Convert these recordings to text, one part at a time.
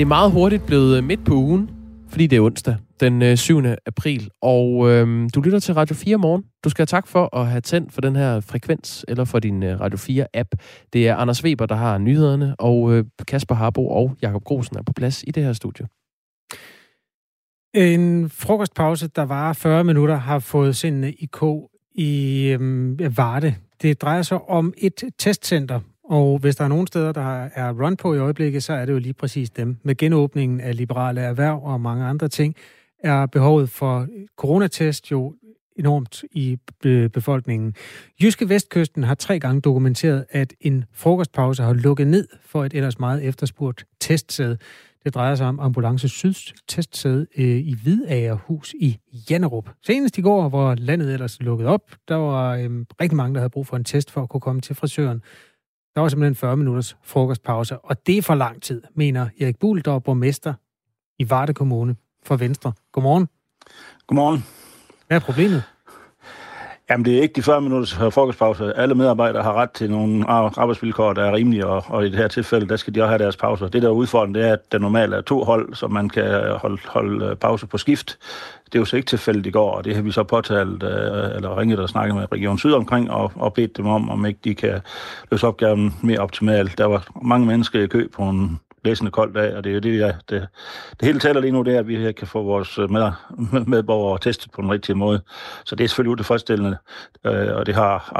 Det er meget hurtigt blevet øh, midt på ugen, fordi det er onsdag den øh, 7. April, og øhm, du lytter til Radio 4 morgen. Du skal have tak for at have tændt for den her frekvens, eller for din øh, Radio 4-app. Det er Anders Weber, der har nyhederne, og øh, Kasper Harbo og Jakob Grosen er på plads i det her studie. En frokostpause, der var 40 minutter, har fået sindene øh, i K i øhm, Varde. Det drejer sig om et testcenter, og hvis der er nogen steder, der er run på i øjeblikket, så er det jo lige præcis dem. Med genåbningen af liberale erhverv og mange andre ting, er behovet for coronatest jo enormt i befolkningen. Jyske Vestkysten har tre gange dokumenteret, at en frokostpause har lukket ned for et ellers meget efterspurgt testsæde. Det drejer sig om Ambulance Syds testsæde øh, i Hvidagerhus i Jannerup. Senest i går, hvor landet ellers lukket op, der var øhm, rigtig mange, der havde brug for en test for at kunne komme til frisøren. Der var simpelthen 40 minutters frokostpause, og det er for lang tid, mener Erik Buhl, der er borgmester i Varde Kommune for Venstre. Godmorgen. Godmorgen. Hvad er problemet? Jamen, det er ikke de 40 minutters frokostpause. Alle medarbejdere har ret til nogle arbejdsvilkår, der er rimelige, og, og i det her tilfælde, der skal de også have deres pauser. Det, der er udfordringen, det er, at der normalt er to hold, så man kan holde, holde øh, pause på skift. Det er jo så ikke tilfældet i går, og det har vi så påtalt, øh, eller ringet og snakket med Region Syd omkring, og, og bedt dem om, om ikke de kan løse opgaven mere optimalt. Der var mange mennesker i kø på en blæsende koldt dag, og det er jo det, jeg, det, det hele taler lige nu, det er, at vi her kan få vores øh, med, medborgere testet på den rigtige måde. Så det er selvfølgelig utilfredsstillende, øh, og det har,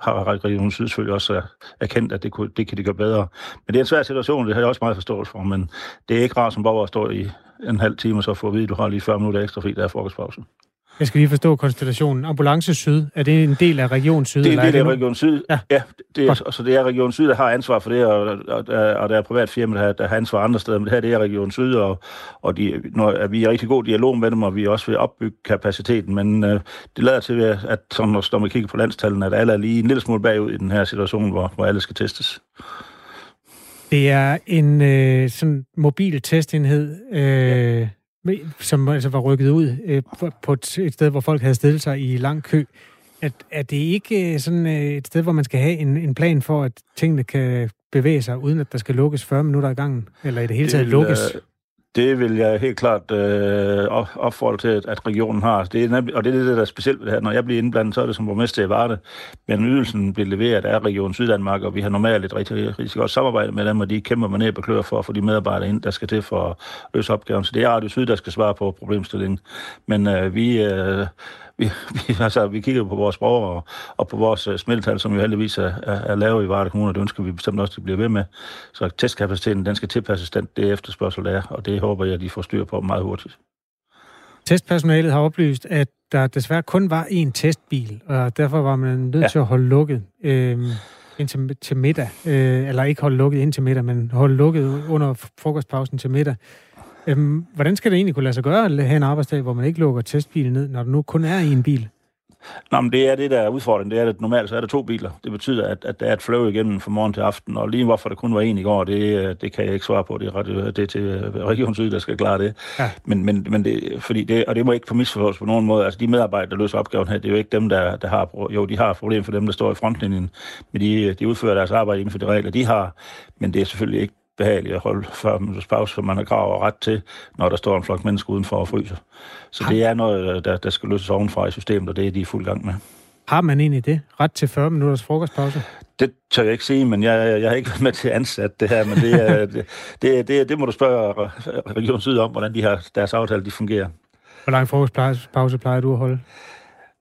har Region Syd selvfølgelig også øh, erkendt, at det, kunne, det kan de gøre bedre. Men det er en svær situation, det har jeg også meget forståelse for, men det er ikke rart som borger at stå i en halv time og så få at vide, at du har lige 40 minutter ekstra fordi der er frokostpausen. Jeg skal lige forstå konstellationen. Ambulance Syd, er det en del af Region Syd? Det er en del af Region Syd, ja. ja det er, så det er Region Syd, der har ansvar for det, og, og, og der er privat firma, der, der har ansvar andre steder, men det her det er Region Syd, og, og de, når, vi er i rigtig god dialog med dem, og vi er også ved at opbygge kapaciteten, men øh, det lader til, at, at som når man kigger på landstallene, at alle er lige en lille smule bagud i den her situation, hvor, hvor alle skal testes. Det er en øh, sådan mobil testenhed, øh, ja som altså var rykket ud øh, på et, et sted, hvor folk havde stillet sig i lang kø. At, er det ikke øh, sådan øh, et sted, hvor man skal have en, en plan for, at tingene kan bevæge sig, uden at der skal lukkes 40 minutter i gangen? Eller i det hele taget lukkes? Det vil jeg helt klart øh, opfordre til, at regionen har. Det er nemlig, og det er det, der er specielt ved det her. Når jeg bliver indblandet, så er det som borgmester i Varde. Men ydelsen bliver leveret af Region Syddanmark, og vi har normalt et rigtig, rigtig godt samarbejde med dem, og de kæmper man ned og klør for at få de medarbejdere ind, der skal til for at løse opgaven. Så det er Radio Syd, der skal svare på problemstillingen. Men øh, vi, øh, vi, vi, altså, vi kigger på vores borgere og, og på vores uh, smittetal, som jo heldigvis er, er, er lave i Varde Kommune, og det ønsker vi bestemt også, at det bliver ved med. Så testkapaciteten, den skal tilpasses den, det efterspørgsel, der er, og det håber jeg, at de får styr på meget hurtigt. Testpersonalet har oplyst, at der desværre kun var én testbil, og derfor var man nødt ja. til at holde lukket øh, indtil til middag. Øh, eller ikke holde lukket indtil middag, men holde lukket under frokostpausen til middag. Øhm, hvordan skal det egentlig kunne lade sig gøre at have en arbejdsdag, hvor man ikke lukker testbilen ned, når der nu kun er en bil? Nå, men det er det, der er udfordringen. Det er, at normalt så er der to biler. Det betyder, at, at der er et flow igennem fra morgen til aften. Og lige hvorfor der kun var en i går, det, det kan jeg ikke svare på. Det er, det er til Region Syd, der skal klare det. Ja. Men, men, men det, fordi det, og det må ikke på misforstås på nogen måde. Altså de medarbejdere, der løser opgaven her, det er jo ikke dem, der, der har... Jo, de har problem for dem, der står i frontlinjen. Men de, de udfører deres arbejde inden for de regler, de har. Men det er selvfølgelig ikke behageligt at holde 40 minutters pause, som man har krav og ret til, når der står en flok mennesker udenfor og fryser. Så det er noget, der, der skal løses ovenfra i systemet, og det er de i fuld gang med. Har man egentlig det? Ret til 40 minutters frokostpause? Det tør jeg ikke sige, men jeg, jeg har ikke været med til at ansætte det her, men det, er, det, det, det, det må du spørge Region Syd om, hvordan de har, deres aftale de fungerer. Hvor lang frokostpause plejer du at holde?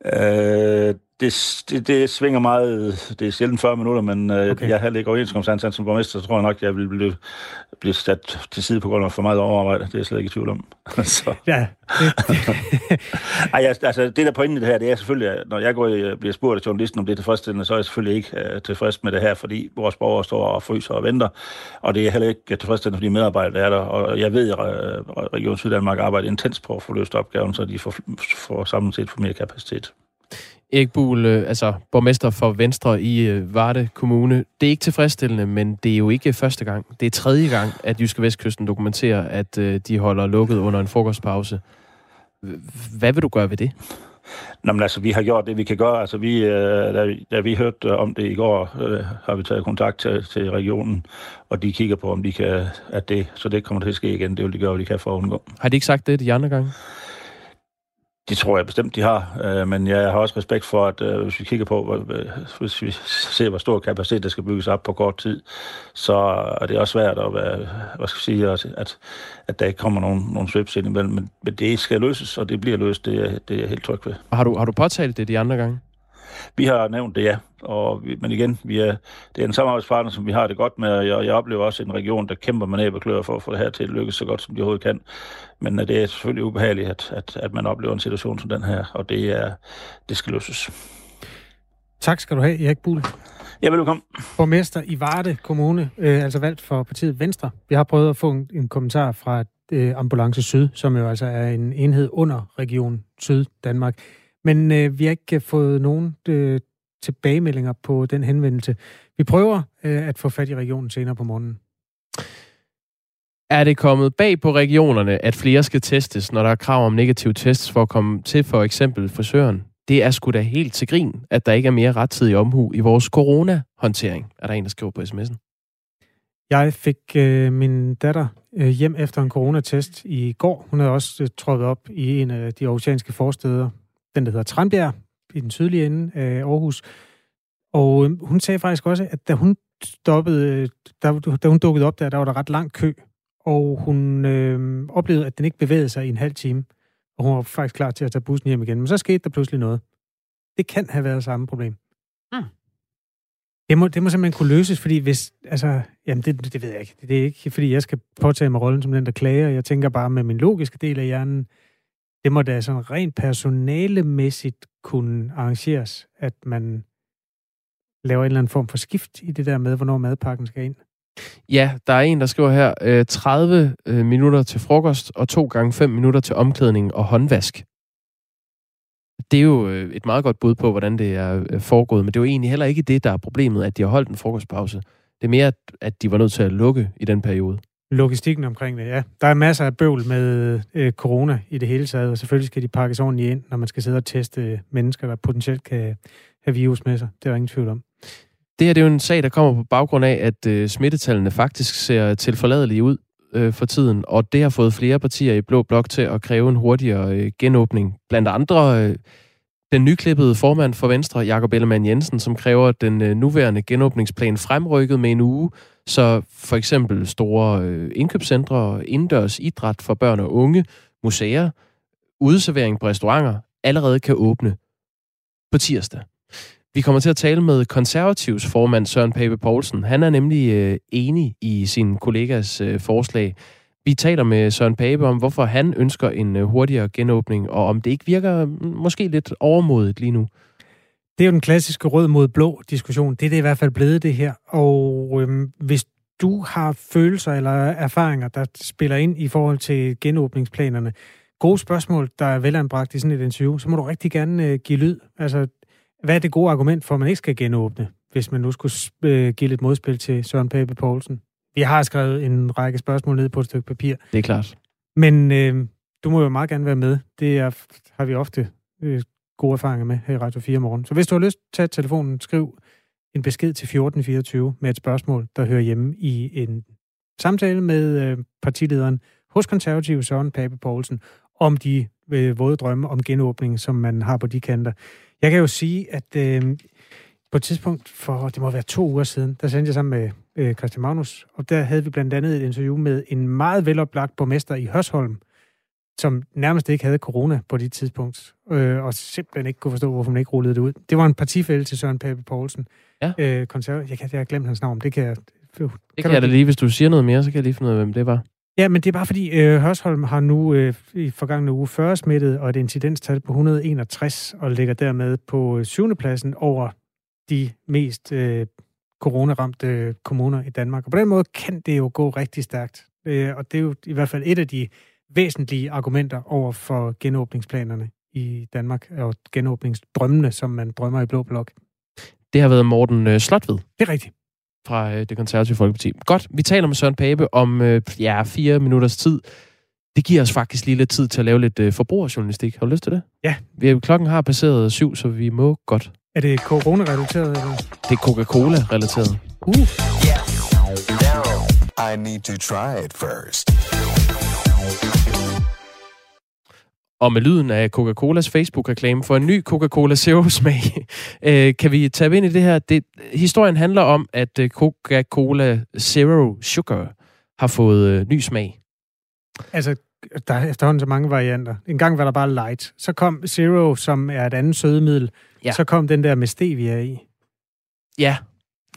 Øh, det, det, det svinger meget. Det er sjældent 40 minutter, men øh, okay. jeg har ikke overenskomstansat som borgmester, så tror jeg nok, at jeg vil blive, blive sat til side på grund af for meget overarbejde. Det er jeg slet ikke i tvivl om. så. Ja. Ej, altså, det der pointen i det her, det er selvfølgelig, at når jeg går i, bliver spurgt af journalisten, om det er tilfredsstillende, så er jeg selvfølgelig ikke uh, tilfreds med det her, fordi vores borgere står og fryser og venter, og det er heller ikke tilfredsstillende for de medarbejdere, der er der. Og jeg ved, at Region Syddanmark arbejder intens på at få løst opgaven, så de får, får samlet set for mere kapacitet. Erik Buhl, øh, altså borgmester for Venstre i øh, Varde Kommune. Det er ikke tilfredsstillende, men det er jo ikke første gang. Det er tredje gang, at Jyske Vestkysten dokumenterer, at øh, de holder lukket under en frokostpause. Hvad vil du gøre ved det? Nå, men altså, vi har gjort det, vi kan gøre. Altså, vi, da, da vi hørte om det i går, øh, har vi taget kontakt til, til regionen, og de kigger på, om de kan, at det, så det kommer til at ske igen. Det vil de gøre, hvad de kan for at undgå. Har de ikke sagt det de andre gange? Det tror jeg bestemt, de har, øh, men jeg har også respekt for, at øh, hvis vi kigger på, hvor, øh, hvis vi ser, hvor stor kapacitet der skal bygges op på kort tid, så er det også svært at være, hvad skal jeg sige, at, at, at der ikke kommer nogen, nogen svips ind imellem, men, men det skal løses, og det bliver løst, det er, det er jeg helt tryg ved. Og har du, har du påtalt det de andre gange? Vi har nævnt det, ja. Og men igen, vi er, det er en samarbejdspartner, som vi har det godt med, og jeg, jeg oplever også en region, der kæmper med næb og klør for at få det her til at lykkes så godt, som de overhovedet kan. Men uh, det er selvfølgelig ubehageligt, at, at, at man oplever en situation som den her, og det, er, det skal løses. Tak skal du have, Erik Buhl. Ja, velkommen. Borgmester i Varde Kommune, øh, altså valgt for partiet Venstre. Vi har prøvet at få en, en kommentar fra øh, Ambulance Syd, som jo altså er en enhed under Region Syd Danmark. Men øh, vi har ikke fået nogen øh, tilbagemeldinger på den henvendelse. Vi prøver øh, at få fat i regionen senere på morgenen. Er det kommet bag på regionerne, at flere skal testes, når der er krav om negative tests for at komme til for eksempel frisøren? Det er sgu da helt til grin, at der ikke er mere rettidig omhu i vores corona-håndtering, er der en, der skriver på sms'en. Jeg fik øh, min datter øh, hjem efter en coronatest i går. Hun havde også øh, trådt op i en af de oceanske forsteder, den der hedder Tranbjerg, i den sydlige ende af Aarhus. Og øh, hun sagde faktisk også, at da hun stoppede, da, da hun dukkede op der, der var der ret lang kø, og hun øh, oplevede, at den ikke bevægede sig i en halv time, og hun var faktisk klar til at tage bussen hjem igen. Men så skete der pludselig noget. Det kan have været samme problem. Mm. Det må, det må simpelthen kunne løses, fordi hvis, altså, jamen det, det ved jeg ikke. Det, det er ikke, fordi jeg skal påtage mig rollen som den, der klager. Jeg tænker bare med min logiske del af hjernen, det må da sådan rent personalemæssigt kunne arrangeres, at man laver en eller anden form for skift i det der med, hvornår madpakken skal ind. Ja, der er en, der skriver her, øh, 30 øh, minutter til frokost og to gange 5 minutter til omklædning og håndvask. Det er jo øh, et meget godt bud på, hvordan det er øh, foregået, men det er jo egentlig heller ikke det, der er problemet, at de har holdt en frokostpause. Det er mere, at de var nødt til at lukke i den periode. Logistikken omkring det, ja. Der er masser af bøvl med øh, corona i det hele taget, og selvfølgelig skal de pakkes ordentligt ind, når man skal sidde og teste mennesker, der potentielt kan have virus med sig. Det er der ingen tvivl om. Det her det er jo en sag, der kommer på baggrund af, at øh, smittetallene faktisk ser tilforladelige ud øh, for tiden, og det har fået flere partier i Blå Blok til at kræve en hurtigere øh, genåbning. Blandt andre øh, den nyklippede formand for Venstre, Jakob Ellemann Jensen, som kræver den øh, nuværende genåbningsplan fremrykket med en uge, så for eksempel store øh, indkøbscentre, indendørs idræt for børn og unge, museer, udservering på restauranter allerede kan åbne på tirsdag. Vi kommer til at tale med konservativs formand Søren Pape Poulsen. Han er nemlig øh, enig i sin kollegas øh, forslag. Vi taler med Søren Pape om, hvorfor han ønsker en øh, hurtigere genåbning, og om det ikke virker mm, måske lidt overmodigt lige nu. Det er jo den klassiske rød mod blå diskussion. Det er det i hvert fald blevet det her. Og øhm, hvis du har følelser eller erfaringer, der spiller ind i forhold til genåbningsplanerne, gode spørgsmål, der er velanbragt i sådan et interview, så må du rigtig gerne øh, give lyd. Altså, hvad er det gode argument for, at man ikke skal genåbne, hvis man nu skulle øh, give lidt modspil til Søren Pape Poulsen? Vi har skrevet en række spørgsmål ned på et stykke papir. Det er klart. Men øh, du må jo meget gerne være med. Det er, har vi ofte øh, gode erfaringer med her i Radio 4 morgen. Så hvis du har lyst, tage telefonen, skriv en besked til 1424 med et spørgsmål, der hører hjemme i en samtale med øh, partilederen hos konservative Søren Pape Poulsen om de øh, våde drømme om genåbning, som man har på de kanter. Jeg kan jo sige, at øh, på et tidspunkt for, det må være to uger siden, der sendte jeg sammen med øh, Christian Magnus, og der havde vi blandt andet et interview med en meget veloplagt borgmester i Hørsholm, som nærmest ikke havde corona på det tidspunkt, øh, og simpelthen ikke kunne forstå, hvorfor man ikke rullede det ud. Det var en partifælde til Søren Pape Poulsen. Ja. Øh, konserv- jeg, kan, jeg har glemt hans navn, det kan jeg... Det kan, kan jeg da lige, hvis du siger noget mere, så kan jeg lige finde ud af, hvem det var. Ja, men det er bare fordi, øh, Hørsholm har nu øh, i forgangne uge 40 smittet, og et incidenstal på 161, og ligger dermed på syvende pladsen over de mest øh, coronaramte kommuner i Danmark. Og på den måde kan det jo gå rigtig stærkt. Øh, og det er jo i hvert fald et af de væsentlige argumenter over for genåbningsplanerne i Danmark, og genåbningsdrømmene, som man drømmer i Blå Blok. Det har været Morten øh, Slotved. Det er rigtigt. Fra øh, det konservative Folkeparti. Godt, vi taler med Søren Pape om ja, fire minutters tid. Det giver os faktisk lige lidt tid til at lave lidt forbrugerjournalistik. Har du lyst til det? Ja. Vi, klokken har passeret syv, så vi må godt. Er det corona-relateret? Eller? Det er Coca-Cola-relateret. Uh. I need to try it first. Og med lyden af Coca-Colas Facebook-reklame for en ny Coca-Cola Zero-smag, øh, kan vi tage ind i det her. Det, historien handler om, at øh, Coca-Cola Zero Sugar har fået øh, ny smag. Altså, der er efterhånden så mange varianter. En gang var der bare light. Så kom Zero, som er et andet sødemiddel. Ja. Så kom den der med stevia i. Ja,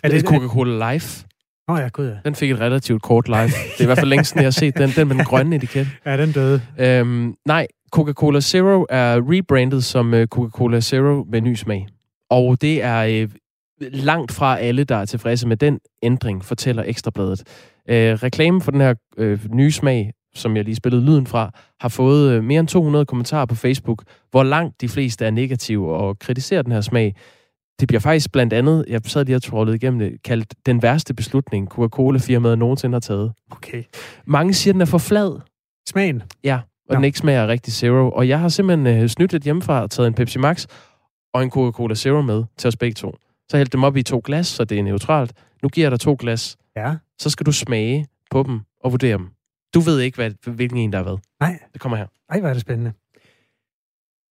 Er det det er Coca-Cola Life. Åh oh, ja, gud ja. Den fik et relativt kort live. Det er i hvert fald længe siden, jeg har set den. Den med den grønne etiket. Ja, den døde. Øhm, nej, Coca-Cola Zero er rebrandet som øh, Coca-Cola Zero med ny smag. Og det er øh, langt fra alle, der er tilfredse med den ændring, fortæller Ekstrabladet. Øh, reklamen for den her øh, nye smag, som jeg lige spillede lyden fra, har fået øh, mere end 200 kommentarer på Facebook, hvor langt de fleste er negative og kritiserer den her smag. Det bliver faktisk blandt andet, jeg sad lige og trollet igennem det, kaldt den værste beslutning, Coca-Cola-firmaet nogensinde har taget. Okay. Mange siger, den er for flad. Smagen. Ja, og Nå. den ikke smager rigtig Zero. Og jeg har simpelthen øh, snydt lidt hjemmefra og taget en Pepsi Max og en Coca-Cola Zero med til os begge to. Så hældte dem op i to glas, så det er neutralt. Nu giver jeg dig to glas. Ja. Så skal du smage på dem og vurdere dem. Du ved ikke, hvad, hvilken en der er hvad. Nej. Det kommer her. Ej, hvor er det spændende.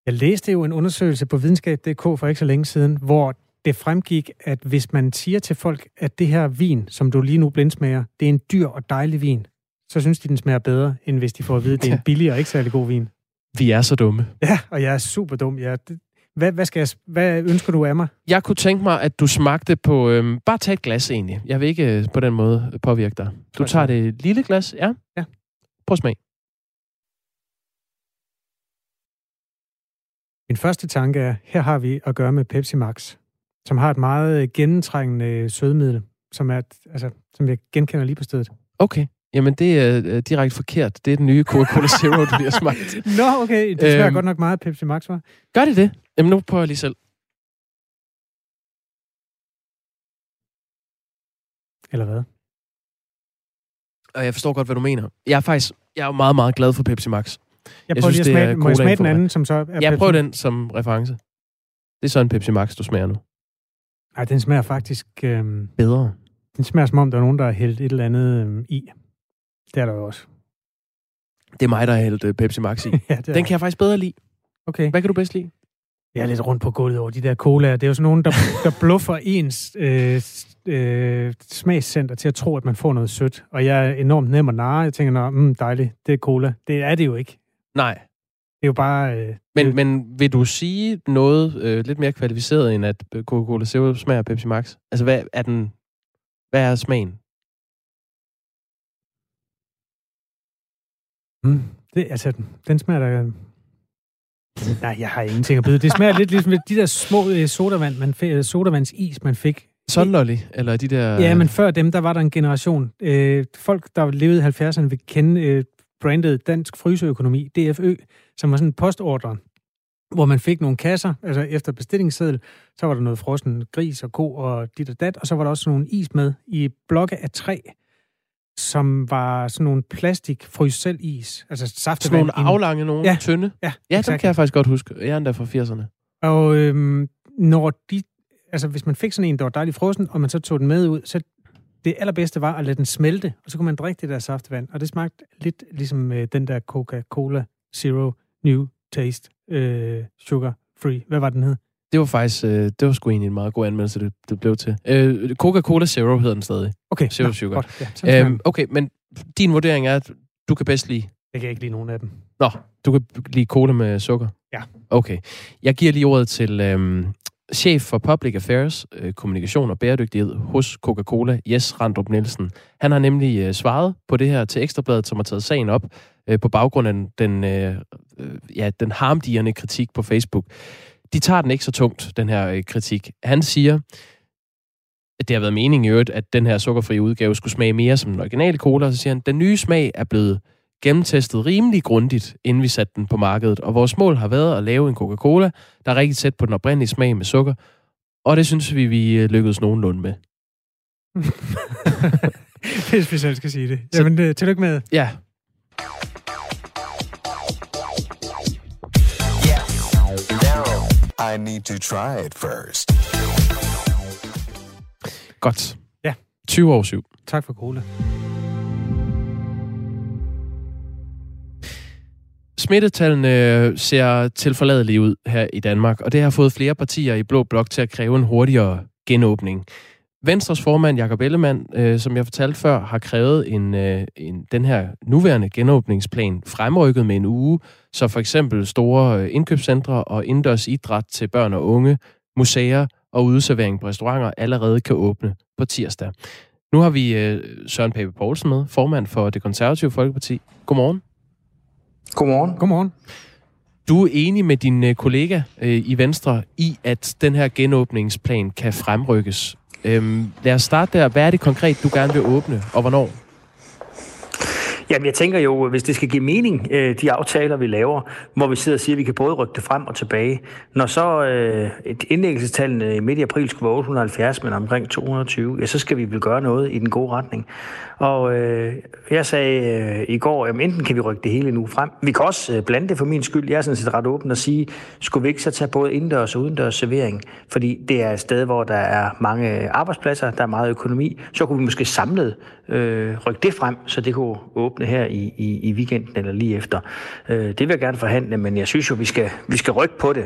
Jeg læste jo en undersøgelse på videnskab.dk for ikke så længe siden, hvor det fremgik, at hvis man siger til folk, at det her vin, som du lige nu blindsmager, det er en dyr og dejlig vin, så synes de, den smager bedre, end hvis de får at vide, at det er en billig og ikke særlig god vin. Vi er så dumme. Ja, og jeg er super dum. Ja, det, hvad, hvad, skal jeg, hvad ønsker du af mig? Jeg kunne tænke mig, at du smagte på... Øhm, bare tag et glas egentlig. Jeg vil ikke øh, på den måde påvirke dig. Du tager det lille glas, ja? Ja. Prøv smag. Min første tanke er, her har vi at gøre med Pepsi Max, som har et meget gennemtrængende sødemiddel, som, er, altså, som jeg genkender lige på stedet. Okay. Jamen, det er øh, direkte forkert. Det er den nye Coca-Cola Zero, du lige har smagt. Nå, okay. Det smager Øhm. godt nok meget Pepsi Max, var. Gør det det? Jamen, nu prøver jeg lige selv. Eller hvad? Og jeg forstår godt, hvad du mener. Jeg er faktisk jeg er meget, meget glad for Pepsi Max. Jeg Jeg prøver synes, lige at smage, må jeg smage den anden, som så er Jeg Pepsi? prøver den som reference. Det er så en Pepsi Max, du smager nu. Nej, den smager faktisk... Øhm, Bedre. den smager som om, der er nogen, der har hældt et eller andet øhm, i. Det er der jo også. Det er mig, der har hældt øh, Pepsi Max i. ja, det er Den kan jeg faktisk bedre lide. Okay. Hvad kan du bedst lide? Jeg er lidt rundt på gulvet over de der colaer. Det er jo sådan nogen, der, der bluffer ens øh, øh, smagscenter til at tro, at man får noget sødt. Og jeg er enormt nem at narre. Jeg tænker, mm, dejligt, det er cola. Det er det jo ikke. Nej. Det er jo bare... Øh, Men, det, men vil du sige noget øh, lidt mere kvalificeret, end at Coca-Cola Zero smager Pepsi Max? Altså, hvad er den... Hvad er smagen? Mm, det, altså, den smager da... Nej, jeg har ingenting at byde. Det smager lidt ligesom de der små øh, sodavand, man fik, øh, sodavandsis, man fik. Sunlolly, eller de der... Ja, men før dem, der var der en generation. Øh, folk, der levede i 70'erne, vil kende øh, brandet Dansk Fryseøkonomi, DFØ, som var sådan en postordre, hvor man fik nogle kasser, altså efter bestillingsseddel, så var der noget frossen gris og ko og dit og dat, og så var der også nogle is med i blokke af træ, som var sådan nogle plastik selv is, altså Sådan saftevand. nogle ind- aflange, nogle Ja. tynde. Ja, Ja, dem exakt. kan jeg faktisk godt huske. Jeg er endda fra 80'erne. Og øhm, når de, altså hvis man fik sådan en, der var dejligt frossen, og man så tog den med ud, så det allerbedste var at lade den smelte, og så kunne man drikke det der saftevand. Og det smagte lidt ligesom øh, den der Coca-Cola Zero New Taste øh, Sugar Free. Hvad var den hed? Det var faktisk... Øh, det var sgu egentlig en meget god anmeldelse, det, det blev til. Øh, Coca-Cola Zero hedder den stadig. Okay, Zero nå, sugar. Godt, ja, Øhm, okay, men din vurdering er, at du kan bedst lide... Jeg kan ikke lide nogen af dem. Nå, du kan lide cola med sukker? Ja. Okay. Jeg giver lige ordet til øhm, chef for Public Affairs, øh, kommunikation og bæredygtighed hos Coca-Cola, Jes Randrup Nielsen. Han har nemlig øh, svaret på det her til Ekstrabladet, som har taget sagen op øh, på baggrund af den, øh, øh, ja, den harmdigerne kritik på Facebook. De tager den ikke så tungt, den her øh, kritik. Han siger, at det har været meningen i øvrigt, at den her sukkerfri udgave skulle smage mere som den originale cola, og så siger han, den nye smag er blevet gennemtestet rimelig grundigt, inden vi satte den på markedet. Og vores mål har været at lave en Coca-Cola, der er rigtig tæt på den oprindelige smag med sukker. Og det synes vi, vi øh, lykkedes nogenlunde med. Hvis vi selv skal sige det. Jamen, øh, tillykke med. Ja. I need to try it first. Godt. Ja. 20 år 7. Tak for cola. Smittetallene ser tilforladelige ud her i Danmark, og det har fået flere partier i Blå Blok til at kræve en hurtigere genåbning. Venstres formand, Jakob Ellemann, øh, som jeg fortalte før, har krævet en, øh, en, den her nuværende genåbningsplan fremrykket med en uge, så for eksempel store øh, indkøbscentre og indendørs idræt til børn og unge, museer og udservering på restauranter allerede kan åbne på tirsdag. Nu har vi øh, Søren Pape Poulsen med, formand for det konservative Folkeparti. Godmorgen. Godmorgen. Godmorgen. Du er enig med din øh, kollega øh, i Venstre i, at den her genåbningsplan kan fremrykkes. Øhm, lad os starte der. Hvad er det konkret, du gerne vil åbne, og hvornår? Jamen, jeg tænker jo, hvis det skal give mening, øh, de aftaler, vi laver, hvor vi sidder og siger, at vi kan både rykke det frem og tilbage. Når så øh, et indlæggelsestallene i midt i april skulle være 870, men omkring 220, ja, så skal vi vel gøre noget i den gode retning. Og øh, jeg sagde øh, i går, at enten kan vi rykke det hele nu frem. Vi kan også øh, blande det for min skyld. Jeg er sådan set ret åben og sige, skulle vi ikke så tage både indendørs og udendørs servering? Fordi det er et sted, hvor der er mange arbejdspladser, der er meget økonomi. Så kunne vi måske samlet øh, rykke det frem, så det kunne åbne her i, i, i weekenden eller lige efter. Øh, det vil jeg gerne forhandle, men jeg synes jo, vi skal, vi skal rykke på det,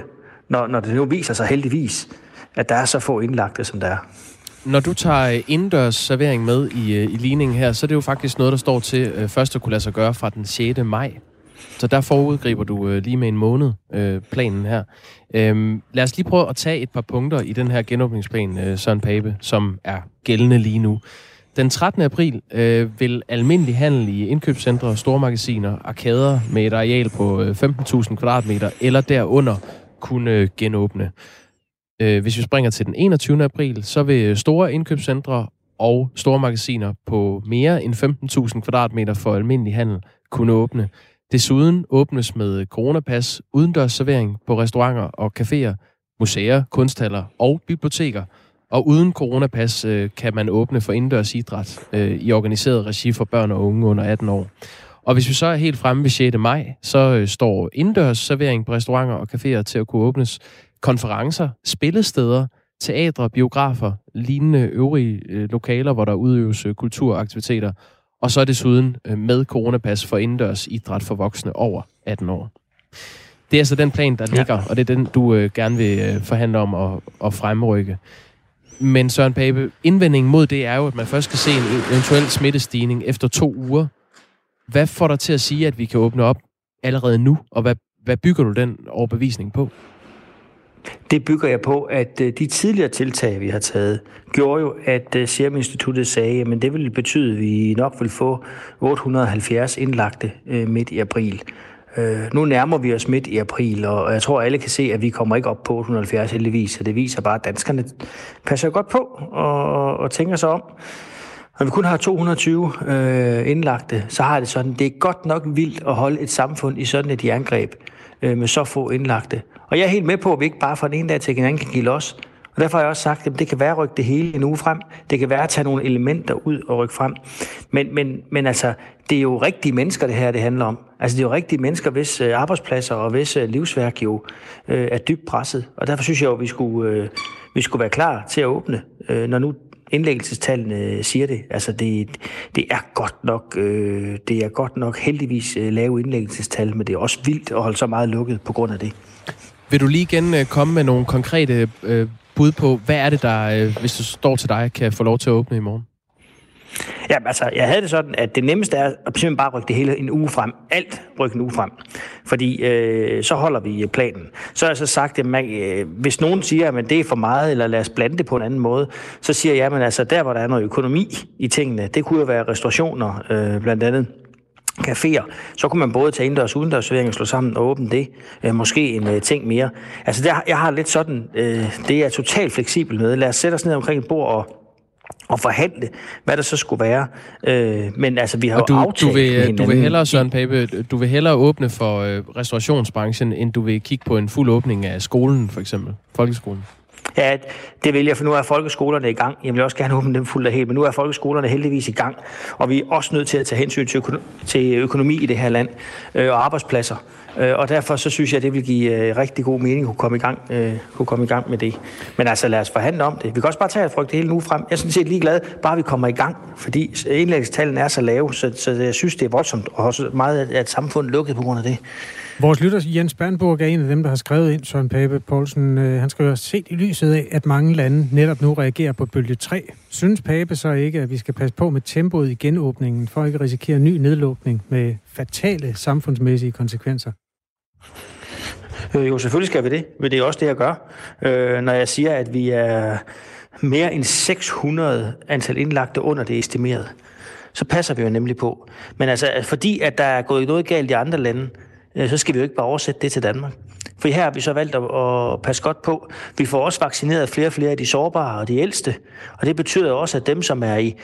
når, når det nu viser sig heldigvis, at der er så få indlagte, som der er. Når du tager indendørs servering med i, øh, i ligningen her, så er det jo faktisk noget, der står til øh, først at kunne lade sig gøre fra den 6. maj. Så der forudgriber du øh, lige med en måned øh, planen her. Øhm, lad os lige prøve at tage et par punkter i den her genåbningsplan, øh, Søren Pape, som er gældende lige nu. Den 13. april øh, vil almindelig handel i indkøbscentre, stormagasiner, arkader med et areal på øh, 15.000 kvadratmeter eller derunder kunne genåbne. Øh, hvis vi springer til den 21. april, så vil øh, store indkøbscentre og store magasiner på mere end 15.000 kvadratmeter for almindelig handel kunne åbne. Desuden åbnes med coronapas udendørs servering på restauranter og caféer, museer, kunsthaller og biblioteker. Og uden coronapas øh, kan man åbne for indendørs idræt øh, i organiseret regi for børn og unge under 18 år. Og hvis vi så er helt fremme ved 6. maj, så øh, står indendørs servering på restauranter og caféer til at kunne åbnes konferencer, spillesteder, teatre, biografer, lignende øvrige øh, lokaler, hvor der udøves øh, kulturaktiviteter, og så desuden øh, med coronapas for indendørs idræt for voksne over 18 år. Det er altså den plan, der ligger, ja. og det er den, du øh, gerne vil øh, forhandle om at, at fremrykke. Men Søren Pape, indvendingen mod det er jo, at man først skal se en eventuel smittestigning efter to uger. Hvad får dig til at sige, at vi kan åbne op allerede nu, og hvad, hvad bygger du den overbevisning på? Det bygger jeg på, at øh, de tidligere tiltag, vi har taget, gjorde jo, at øh, Serum Instituttet sagde, at det ville betyde, at vi nok vil få 870 indlagte øh, midt i april. Øh, Nu nærmer vi os midt i april, og jeg tror, alle kan se, at vi kommer ikke op på 870 heldigvis, så det viser bare, at danskerne passer godt på og, og tænker sig om. Når vi kun har 220 øh, indlagte, så har det sådan, det er godt nok vildt at holde et samfund i sådan et jerngreb øh, med så få indlagte. Og jeg er helt med på, at vi ikke bare fra den ene dag til den anden kan give los. Og derfor har jeg også sagt, at det kan være at rykke det hele en uge frem. Det kan være at tage nogle elementer ud og rykke frem. Men, men, men altså, det er jo rigtige mennesker, det her det handler om. Altså, det er jo rigtige mennesker, hvis øh, arbejdspladser og hvis øh, livsværk jo øh, er dybt presset. Og derfor synes jeg jo, at vi skulle, øh, vi skulle være klar til at åbne, øh, når nu indlæggelsestallene øh, siger det. Altså, det, det er godt nok, øh, det er godt nok heldigvis øh, lave indlæggelsestal, men det er også vildt at holde så meget lukket på grund af det. Vil du lige igen komme med nogle konkrete øh, bud på, hvad er det, der, øh, hvis det står til dig, kan få lov til at åbne i morgen? Ja, altså, jeg havde det sådan, at det nemmeste er at simpelthen bare rykke det hele en uge frem. Alt rykke en uge frem. Fordi øh, så holder vi øh, planen. Så har jeg så sagt, at man, øh, hvis nogen siger, at det er for meget, eller lad os blande det på en anden måde, så siger jeg, at altså, der hvor der er noget økonomi i tingene, det kunne jo være restaurationer øh, blandt andet caféer, så kunne man både tage indendørs og udendørs servering og slå sammen og åbne det. Øh, måske en øh, ting mere. Altså, der, jeg har lidt sådan, øh, det er totalt fleksibel med. Lad os sætte os ned omkring et bord og og forhandle, hvad der så skulle være. Øh, men altså, vi har og du, jo aftalt du vil, du vil hellere, Søren Pape, du vil hellere åbne for øh, restaurationsbranchen, end du vil kigge på en fuld åbning af skolen, for eksempel, folkeskolen? Ja, det vil jeg, for nu er folkeskolerne i gang. Jeg vil også gerne åbne dem fuldt og helt, men nu er folkeskolerne heldigvis i gang. Og vi er også nødt til at tage hensyn til, økonomi, til økonomi i det her land øh, og arbejdspladser. Øh, og derfor så synes jeg, at det vil give øh, rigtig god mening at kunne komme, i gang, øh, kunne komme i gang med det. Men altså lad os forhandle om det. Vi kan også bare tage et frygt hele nu frem. Jeg er sådan set ligeglad, bare vi kommer i gang, fordi indlæggestallene er så lave, så, så jeg synes, det er voldsomt, og også meget at samfundet lukket på grund af det. Vores lytter Jens Bernburg er en af dem, der har skrevet ind, Søren Pape Poulsen. Øh, han skriver, set i lyset af, at mange lande netop nu reagerer på bølge 3. Synes Pape så ikke, at vi skal passe på med tempoet i genåbningen, for at ikke risikere ny nedlukning med fatale samfundsmæssige konsekvenser? Øh, jo, selvfølgelig skal vi det, men det er også det, jeg gør. Øh, når jeg siger, at vi er mere end 600 antal indlagte under det estimerede, så passer vi jo nemlig på. Men altså, fordi at der er gået noget galt i andre lande, så skal vi jo ikke bare oversætte det til Danmark. For her har vi så valgt at, at passe godt på. Vi får også vaccineret flere og flere af de sårbare og de ældste. Og det betyder også, at dem, som er i,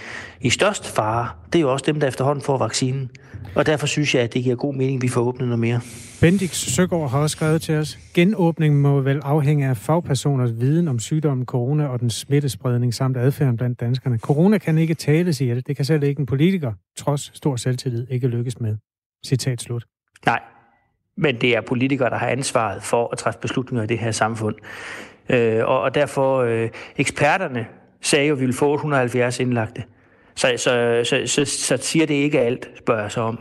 i størst fare, det er jo også dem, der efterhånden får vaccinen. Og derfor synes jeg, at det giver god mening, at vi får åbnet noget mere. Bendix Søgaard har også skrevet til os, genåbningen må vel afhænge af fagpersoners viden om sygdommen corona og den smittespredning samt adfærden blandt danskerne. Corona kan ikke tales i det. Det kan selv ikke en politiker, trods stor selvtillid, ikke lykkes med. Citat slut. Nej, men det er politikere, der har ansvaret for at træffe beslutninger i det her samfund. Øh, og, og derfor, øh, eksperterne sagde jo, at vi ville få 170 indlagte. Så, så, så, så, så siger det ikke alt, spørger jeg så om.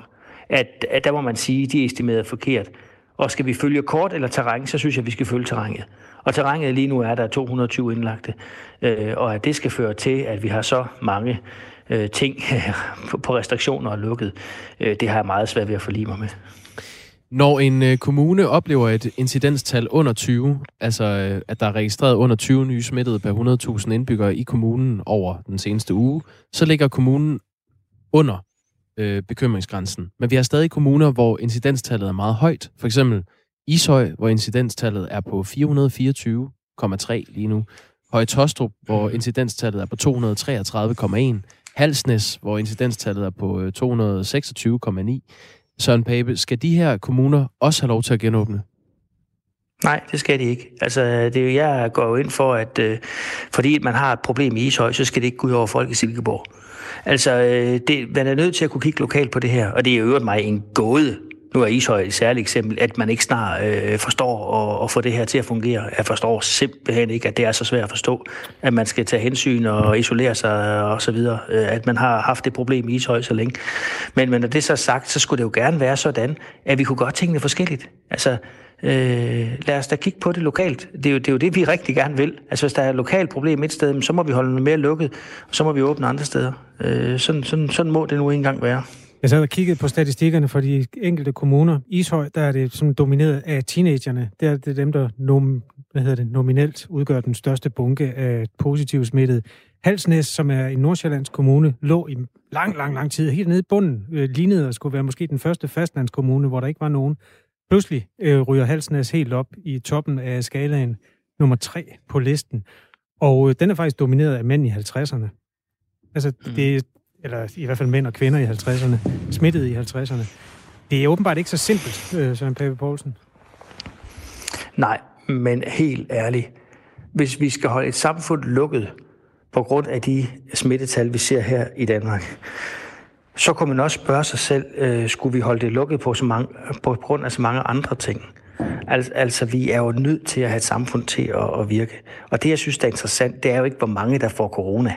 At, at der må man sige, at de er estimeret forkert. Og skal vi følge kort eller terræn, så synes jeg, at vi skal følge terrænet. Og terrænet lige nu er der 220 indlagte. Øh, og at det skal føre til, at vi har så mange øh, ting på restriktioner og lukket, øh, det har jeg meget svært ved at forlige mig med. Når en øh, kommune oplever et incidenstal under 20, altså øh, at der er registreret under 20 nye smittede per 100.000 indbyggere i kommunen over den seneste uge, så ligger kommunen under øh, bekymringsgrænsen. Men vi har stadig kommuner, hvor incidenstallet er meget højt. For eksempel Ishøj, hvor incidenstallet er på 424,3 lige nu. Høje Tostrup, hvor incidenstallet er på 233,1. Halsnes, hvor incidenstallet er på øh, 226,9. Søren Pape, skal de her kommuner også have lov til at genåbne? Nej, det skal de ikke. Altså, det er jo, jeg går jo ind for, at øh, fordi man har et problem i Ishøj, så skal det ikke gå ud over folk i Silkeborg. Altså, øh, det, man er nødt til at kunne kigge lokalt på det her, og det er jo øvrigt mig en gåde, nu er Ishøj et særligt eksempel, at man ikke snart øh, forstår at, at få det her til at fungere. Jeg forstår simpelthen ikke, at det er så svært at forstå, at man skal tage hensyn og isolere sig og så videre, øh, at man har haft det problem i Ishøj så længe. Men, men når det så er sagt, så skulle det jo gerne være sådan, at vi kunne godt tænke det forskelligt. Altså, Øh, lad os da kigge på det lokalt. Det er, jo, det er jo det, vi rigtig gerne vil. Altså, hvis der er et lokalt problem et sted, så må vi holde noget mere lukket, og så må vi åbne andre steder. Øh, sådan, sådan, sådan må det nu engang være. Jeg sad og kiggede på statistikkerne for de enkelte kommuner. Ishøj, der er det sådan domineret af teenagerne. Det er det dem, der nom, hvad hedder det, nominelt udgør den største bunke af positive smittede. Halsnæs, som er i Nordsjællands kommune, lå i lang, lang, lang tid helt nede i bunden. Øh, lignede at skulle være måske den første fastlandskommune, hvor der ikke var nogen. Pludselig øh, ryger Halsnæs helt op i toppen af skalaen nummer tre på listen. Og øh, den er faktisk domineret af mænd i 50'erne. Altså, mm. det, eller i hvert fald mænd og kvinder i 50'erne, smittet i 50'erne. Det er åbenbart ikke så simpelt, øh, Søren Pape Poulsen. Nej, men helt ærligt. Hvis vi skal holde et samfund lukket på grund af de smittetal, vi ser her i Danmark, så kunne man også spørge sig selv, øh, skulle vi holde det lukket på, så mange, på grund af så mange andre ting? Altså, altså, vi er jo nødt til at have et samfund til at, at virke. Og det, jeg synes, der er interessant, det er jo ikke, hvor mange, der får corona.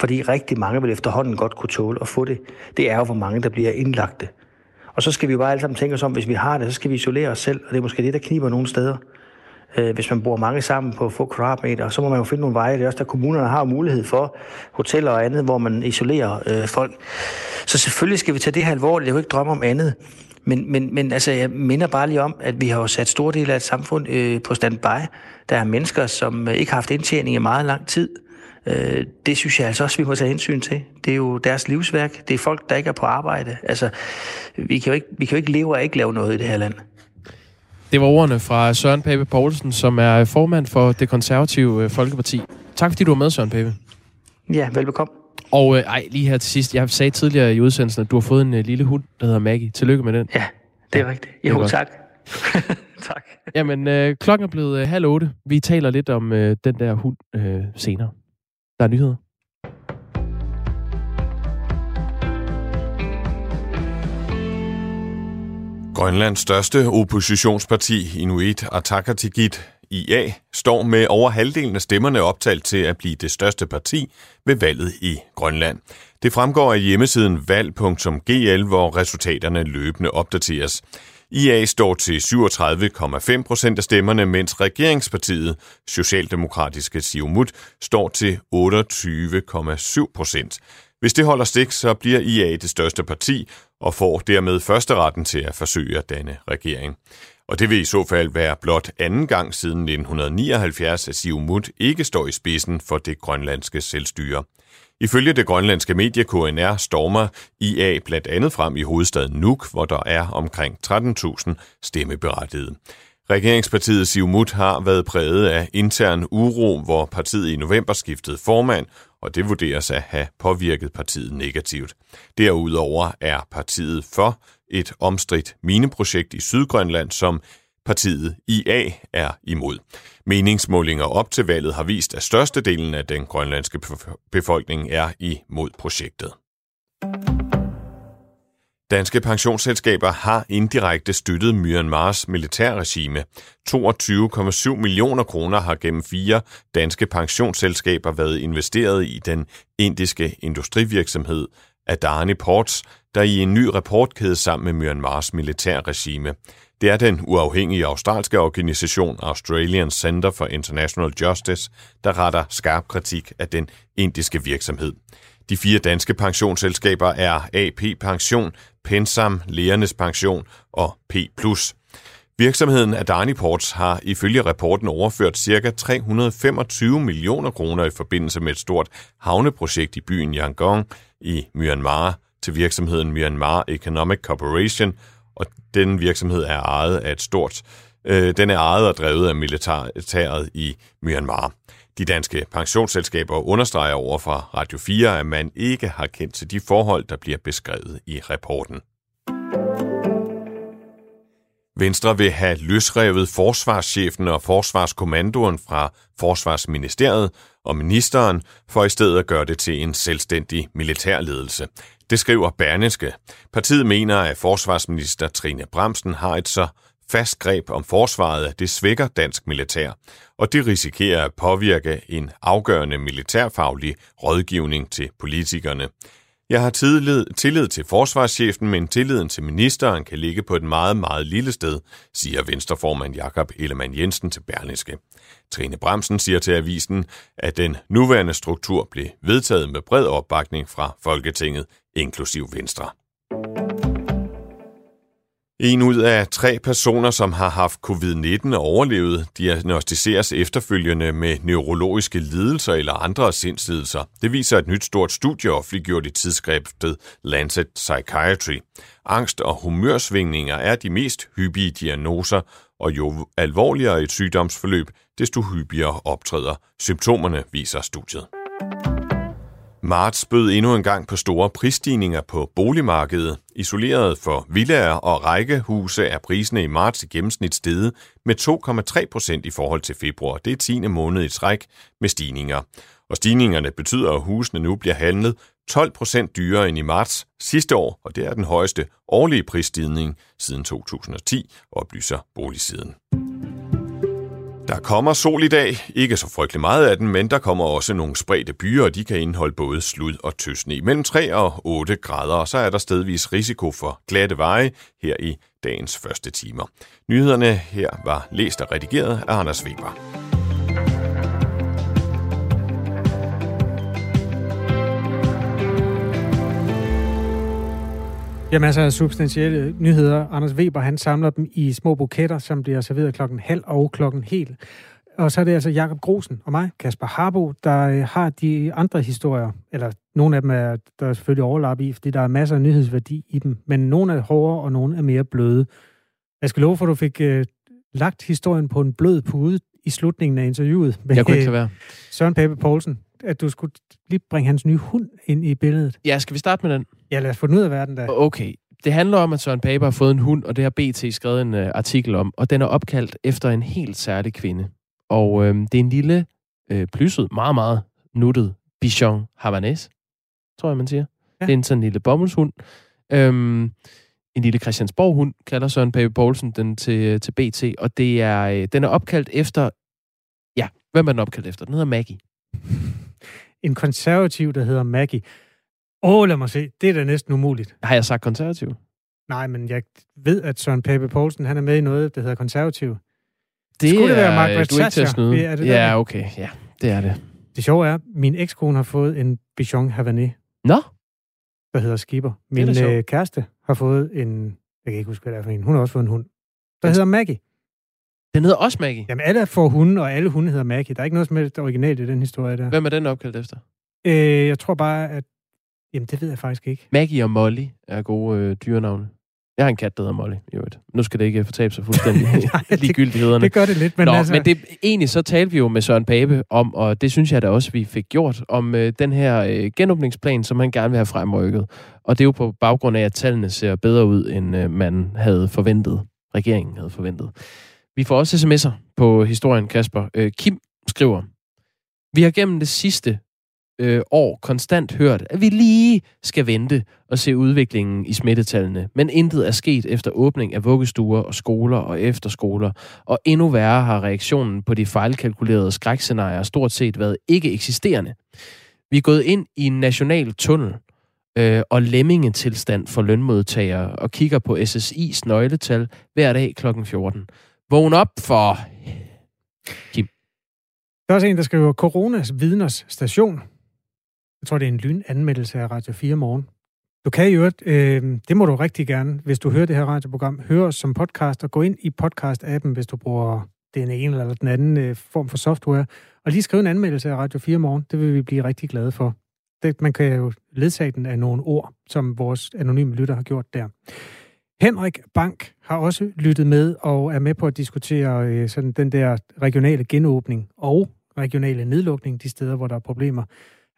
Fordi rigtig mange vil efterhånden godt kunne tåle at få det. Det er jo, hvor mange, der bliver indlagte. Og så skal vi jo bare alle sammen tænke os om, hvis vi har det, så skal vi isolere os selv. Og det er måske det, der kniber nogle steder. Øh, hvis man bor mange sammen på få kvadratmeter, så må man jo finde nogle veje. Det er også, der kommunerne har mulighed for hoteller og andet, hvor man isolerer øh, folk. Så selvfølgelig skal vi tage det her alvorligt. Jeg kan ikke drømme om andet. Men, men, men altså, jeg minder bare lige om, at vi har jo sat store dele af et samfund øh, på standby. Der er mennesker, som øh, ikke har haft indtjening i meget lang tid. Øh, det synes jeg altså også, vi må tage hensyn til. Det er jo deres livsværk. Det er folk, der ikke er på arbejde. Altså, vi kan jo ikke, vi kan jo ikke leve og ikke lave noget i det her land. Det var ordene fra Søren Pape Poulsen, som er formand for det konservative øh, Folkeparti. Tak fordi du var med, Søren Pape. Ja, velbekomme. Og øh, ej, lige her til sidst. Jeg sagde tidligere i udsendelsen, at du har fået en øh, lille hund, der hedder Maggie. Tillykke med den. Ja, det er rigtigt. Jo, er tak. tak. Jamen, øh, klokken er blevet øh, halv otte. Vi taler lidt om øh, den der hund øh, senere. Der er nyheder. Grønlands største oppositionsparti, Inuit Ataqatigiit, IA, står med over halvdelen af stemmerne optalt til at blive det største parti ved valget i Grønland. Det fremgår af hjemmesiden valg.gl, hvor resultaterne løbende opdateres. IA står til 37,5 procent af stemmerne, mens regeringspartiet, Socialdemokratiske Siumut, står til 28,7 procent. Hvis det holder stik, så bliver IA det største parti og får dermed første retten til at forsøge at danne regering. Og det vil i så fald være blot anden gang siden 1979, at Siumut ikke står i spidsen for det grønlandske selvstyre. Ifølge det grønlandske medie KNR stormer IA blandt andet frem i hovedstaden Nuuk, hvor der er omkring 13.000 stemmeberettigede. Regeringspartiet Siumut har været præget af intern uro, hvor partiet i november skiftede formand, og det vurderes at have påvirket partiet negativt. Derudover er partiet for et omstridt mineprojekt i Sydgrønland, som partiet IA er imod. Meningsmålinger op til valget har vist, at størstedelen af den grønlandske befolkning er imod projektet. Danske pensionsselskaber har indirekte støttet Myanmars militærregime. 22,7 millioner kroner har gennem fire danske pensionsselskaber været investeret i den indiske industrivirksomhed Adani Ports, der i en ny rapport kædes sammen med Myanmars militærregime. Det er den uafhængige australske organisation Australian Center for International Justice, der retter skarp kritik af den indiske virksomhed. De fire danske pensionsselskaber er AP Pension, Pensam, Lærernes Pension og P+. Virksomheden Adani Ports har ifølge rapporten overført ca. 325 millioner kroner i forbindelse med et stort havneprojekt i byen Yangon i Myanmar til virksomheden Myanmar Economic Corporation, og den virksomhed er ejet af et stort øh, den er ejet og drevet af militæret i Myanmar. De danske pensionsselskaber understreger over fra Radio 4, at man ikke har kendt til de forhold, der bliver beskrevet i rapporten. Venstre vil have løsrevet forsvarschefen og forsvarskommandoen fra Forsvarsministeriet og ministeren, for i stedet at gøre det til en selvstændig militærledelse. Det skriver Berneske. Partiet mener, at forsvarsminister Trine Bremsen har et så fast greb om forsvaret, at det svækker dansk militær, og det risikerer at påvirke en afgørende militærfaglig rådgivning til politikerne. Jeg har tillid, tillid til forsvarschefen, men tilliden til ministeren kan ligge på et meget, meget lille sted, siger venstreformand Jakob Ellemann Jensen til Berlingske. Trine Bremsen siger til avisen, at den nuværende struktur blev vedtaget med bred opbakning fra Folketinget, inklusiv Venstre. En ud af tre personer, som har haft covid-19 og overlevet, diagnostiseres efterfølgende med neurologiske lidelser eller andre sindslidelser. Det viser et nyt stort studie offentliggjort i tidsskriftet Lancet Psychiatry. Angst og humørsvingninger er de mest hyppige diagnoser, og jo alvorligere et sygdomsforløb, desto hyppigere optræder symptomerne, viser studiet. Marts bød endnu en gang på store prisstigninger på boligmarkedet. Isoleret for villaer og rækkehuse er priserne i marts i gennemsnit steget med 2,3 procent i forhold til februar. Det er 10. måned i træk med stigninger. Og stigningerne betyder, at husene nu bliver handlet 12 procent dyrere end i marts sidste år, og det er den højeste årlige prisstigning siden 2010, oplyser boligsiden. Der kommer sol i dag. Ikke så frygtelig meget af den, men der kommer også nogle spredte byer, og de kan indeholde både slud og tøsne. Mellem 3 og 8 grader, og så er der stedvis risiko for glatte veje her i dagens første timer. Nyhederne her var læst og redigeret af Anders Weber. Ja, masser af substantielle nyheder. Anders Weber, han samler dem i små buketter, som bliver serveret klokken halv og klokken hel. Og så er det altså Jakob Grosen og mig, Kasper Harbo, der øh, har de andre historier. Eller nogle af dem er der er selvfølgelig overlap i, fordi der er masser af nyhedsværdi i dem. Men nogle er hårdere, og nogle er mere bløde. Jeg skal love for, at du fik uh, lagt historien på en blød pude i slutningen af interviewet. Med, jeg kunne ikke være. Søren Pape Poulsen, at du skulle lige bringe hans nye hund ind i billedet. Ja, skal vi starte med den? Ja, lad os få den ud af verden da. Okay. Det handler om, at Søren Pape har fået en hund, og det har BT skrevet en uh, artikel om, og den er opkaldt efter en helt særlig kvinde. Og øh, det er en lille, øh, plysset, meget, meget nuttet Bichon Havanese, tror jeg, man siger. Ja. Det er en sådan lille bomuldshund. Øhm, en lille Christiansborg-hund, kalder Søren Pape Poulsen den til, til BT, og det er, øh, den er opkaldt efter, ja, hvem er den opkaldt efter? Den hedder Maggie. En konservativ, der hedder Maggie. Åh, oh, lad mig se. Det er da næsten umuligt. Har jeg sagt konservativ? Nej, men jeg ved, at Søren Pape Poulsen, han er med i noget, der hedder konservativ. Det Skulle det er, være Margaret du er ikke Thatcher? Er det ja, der? okay. Ja, det er det. Det sjove er, at min ekskone har fået en Bichon Havanais, Nå, der hedder Skipper. Det er Min sjovt. øh, kæreste har fået en, jeg kan ikke huske, hvad det er for en, hun har også fået en hund, der hedder Maggie. den hedder også Maggie. Jamen, alle får hunde, og alle hunde hedder Maggie. Der er ikke noget som helst originalt i den historie der. Hvem er den opkaldt efter? Øh, jeg tror bare, at... Jamen, det ved jeg faktisk ikke. Maggie og Molly er gode øh, dyrenavne. Jeg har en kat, der hedder Molly, i øvrigt. Nu skal det ikke fortabe sig fuldstændig Nej, det- ligegyldighederne. Det gør det lidt, men Nå, altså... men det, egentlig så talte vi jo med Søren Pape om, og det synes jeg da også, vi fik gjort, om øh, den her øh, genåbningsplan, som han gerne vil have fremrykket. Og det er jo på baggrund af, at tallene ser bedre ud, end øh, man havde forventet. Regeringen havde forventet. Vi får også sms'er på historien, Kasper. Øh, Kim skriver, vi har gennem det sidste øh, år konstant hørt, at vi lige skal vente og se udviklingen i smittetallene, men intet er sket efter åbning af vuggestuer og skoler og efterskoler, og endnu værre har reaktionen på de fejlkalkulerede skrækscenarier stort set været ikke eksisterende. Vi er gået ind i en national tunnel øh, og lemmingetilstand for lønmodtagere og kigger på SSI's nøgletal hver dag kl. 14. Vågn op for... Der er også en, der skriver, Coronas vidners station. Jeg tror, det er en lynanmeldelse af Radio 4 morgen. Du kan jo, øh, det må du rigtig gerne, hvis du hører det her radioprogram, høre os som podcast og gå ind i podcast-appen, hvis du bruger den ene eller den anden øh, form for software, og lige skrive en anmeldelse af Radio 4 morgen. Det vil vi blive rigtig glade for. Det, man kan jo ledsage den af nogle ord, som vores anonyme lytter har gjort der. Henrik Bank har også lyttet med og er med på at diskutere øh, sådan den der regionale genåbning og regionale nedlukning de steder, hvor der er problemer.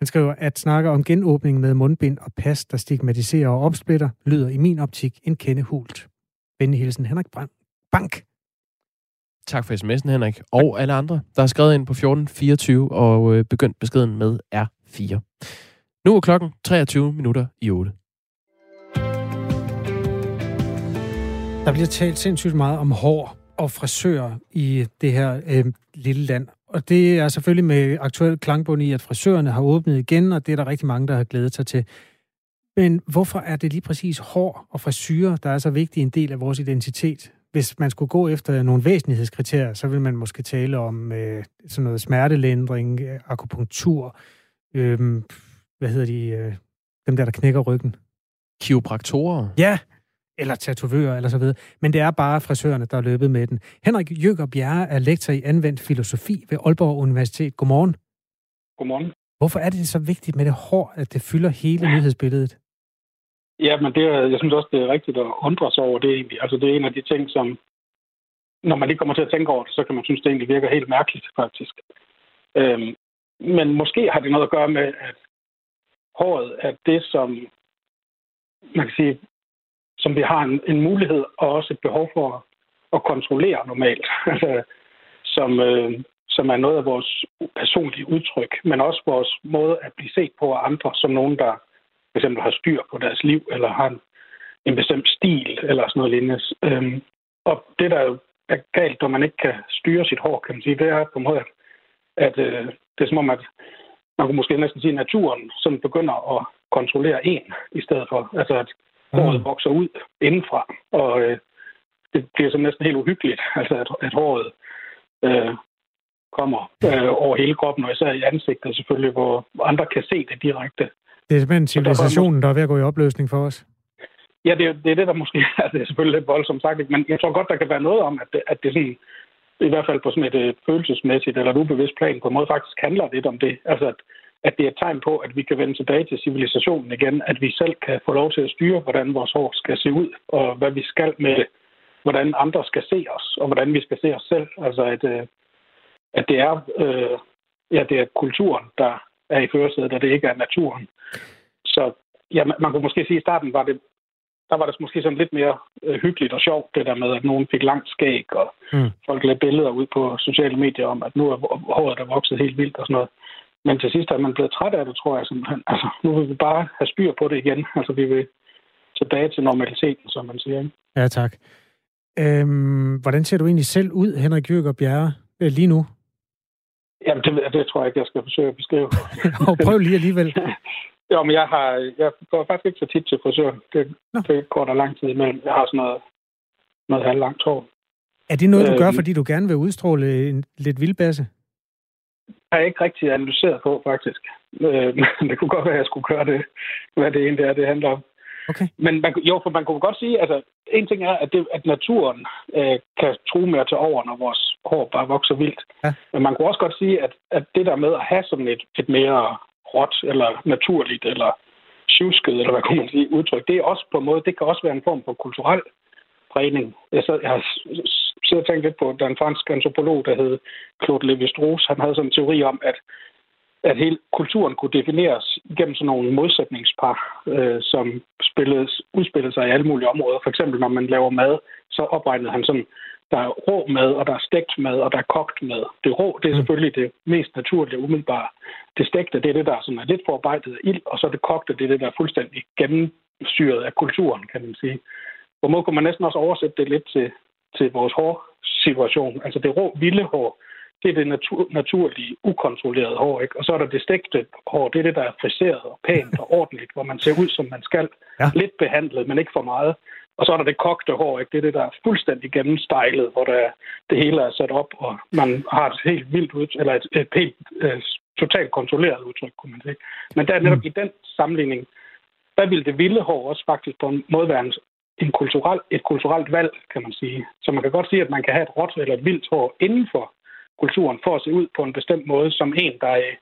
Han skriver, at snakke om genåbning med mundbind og pas, der stigmatiserer og opsplitter, lyder i min optik en kende hult. Venlig hilsen, Henrik Brand. Bank. Tak for sms'en, Henrik. Og alle andre, der har skrevet ind på 1424 og øh, begyndt beskeden med R4. Nu er klokken 23 minutter i 8. Der bliver talt sindssygt meget om hår og frisører i det her øh, lille land. Og det er selvfølgelig med aktuel klangbund i, at frisørerne har åbnet igen, og det er der rigtig mange, der har glædet sig til. Men hvorfor er det lige præcis hår og frisyrer, der er så vigtig en del af vores identitet? Hvis man skulle gå efter nogle væsentlighedskriterier, så vil man måske tale om øh, sådan noget smertelindring, øh, akupunktur, øh, hvad hedder de, øh, dem der, der knækker ryggen. Kiropraktorer. Ja, eller tatovører, eller så videre. Men det er bare frisørerne, der er løbet med den. Henrik Jøger Bjerre er lektor i anvendt filosofi ved Aalborg Universitet. Godmorgen. Godmorgen. Hvorfor er det så vigtigt med det hår, at det fylder hele nyhedsbilledet? Ja, men det jeg synes også, det er rigtigt at undre sig over det egentlig. Altså, det er en af de ting, som, når man lige kommer til at tænke over det, så kan man synes, det egentlig virker helt mærkeligt, faktisk. Øhm, men måske har det noget at gøre med, at håret er det, som man kan sige, som vi har en, en mulighed og også et behov for at kontrollere normalt. Altså, som, øh, som er noget af vores personlige udtryk, men også vores måde at blive set på af andre, som nogen, der for eksempel har styr på deres liv, eller har en, en bestemt stil, eller sådan noget lignende. Øhm, og det, der jo er galt, når man ikke kan styre sit hår, kan man sige, det er på en måde, at, at øh, det er som om, at man kunne måske næsten sige, at naturen som begynder at kontrollere en, i stedet for, altså at håret vokser ud indenfra, og øh, det bliver som næsten helt uhyggeligt, altså at, at håret øh, kommer øh, over hele kroppen, og især i ansigtet selvfølgelig, hvor andre kan se det direkte. Det er simpelthen civilisationen, der er ved at gå i opløsning for os. Ja, det, er- det er det, der måske er, det er selvfølgelig lidt voldsomt sagt, men jeg tror godt, der kan være noget om, at det, at det sådan, i hvert fald på sådan et øh, følelsesmæssigt eller et ubevidst plan, på en måde faktisk handler lidt om det. Altså, at, at det er et tegn på, at vi kan vende tilbage til civilisationen igen, at vi selv kan få lov til at styre, hvordan vores hår skal se ud, og hvad vi skal med hvordan andre skal se os, og hvordan vi skal se os selv. Altså, at, øh, at det er, øh, ja, det er kulturen, der er i førersædet, og det ikke er naturen. Så ja, man, man kunne måske sige, at i starten var det, der var det måske sådan lidt mere øh, hyggeligt og sjovt, det der med, at nogen fik langt skæg, og Mm. folk lagde billeder ud på sociale medier om, at nu er håret der vokset helt vildt og sådan noget. Men til sidst er man blevet træt af det, tror jeg simpelthen. Altså, nu vil vi bare have styr på det igen. Altså, vi vil tilbage til normaliteten, som man siger. Ikke? Ja, tak. Øhm, hvordan ser du egentlig selv ud, Henrik Jørg og Bjerre, øh, lige nu? Jamen, det, det tror jeg ikke, jeg skal forsøge at beskrive. og prøv lige alligevel. jo, men jeg, har, jeg går faktisk ikke så tit til frisør. Det, det går der lang tid imellem. Jeg har sådan noget, noget halvlangt hår. Er det noget, du gør, øh, fordi du gerne vil udstråle en lidt vildbasse? Har jeg ikke rigtig analyseret på, faktisk. Øh, det kunne godt være, at jeg skulle gøre det, hvad det egentlig er, det handler om. Okay. Men man, jo, for man kunne godt sige, altså, en ting er, at, det, at naturen øh, kan true med at tage over, når vores hår bare vokser vildt. Ja. Men man kunne også godt sige, at, at det der med at have sådan et, et mere råt, eller naturligt, eller tjusket, eller hvad kunne man sige, udtryk, det er også på en måde, det kan også være en form for kulturel prægning. Jeg, så, jeg har siddet og tænkt lidt på, at der er en fransk antropolog, der hed Claude Lévi-Strauss. Han havde sådan en teori om, at at hele kulturen kunne defineres gennem sådan nogle modsætningspar, øh, som spilledes, udspillede sig i alle mulige områder. For eksempel, når man laver mad, så opregnede han sådan, der er rå mad, og der er stegt mad, og der er kogt mad. Det rå, det er mm. selvfølgelig det mest naturlige umiddelbare. Det stegte, det er det, der sådan er lidt forarbejdet af ild, og så det kogte, det er det, der er fuldstændig gennemsyret af kulturen, kan man sige. Hvor måde kunne man næsten også oversætte det lidt til, til vores hårsituation. Altså det rå, vilde hår, det er det natur, naturlige, ukontrollerede hår. Ikke? Og så er der det stegte hår, det er det, der er friseret og pænt og ordentligt, hvor man ser ud, som man skal. Ja. Lidt behandlet, men ikke for meget. Og så er der det kogte hår, ikke? det er det, der er fuldstændig gennemstejlet, hvor der, det hele er sat op, og man har et helt vildt udtryk, eller et, et helt uh, totalt kontrolleret udtryk, kunne man sige. Men der er netop mm. i den sammenligning, der vil det vilde hår også faktisk på en måde være en, en kulturel, et kulturelt valg, kan man sige. Så man kan godt sige, at man kan have et råt eller et vildt hår inden for kulturen for at se ud på en bestemt måde, som en, der er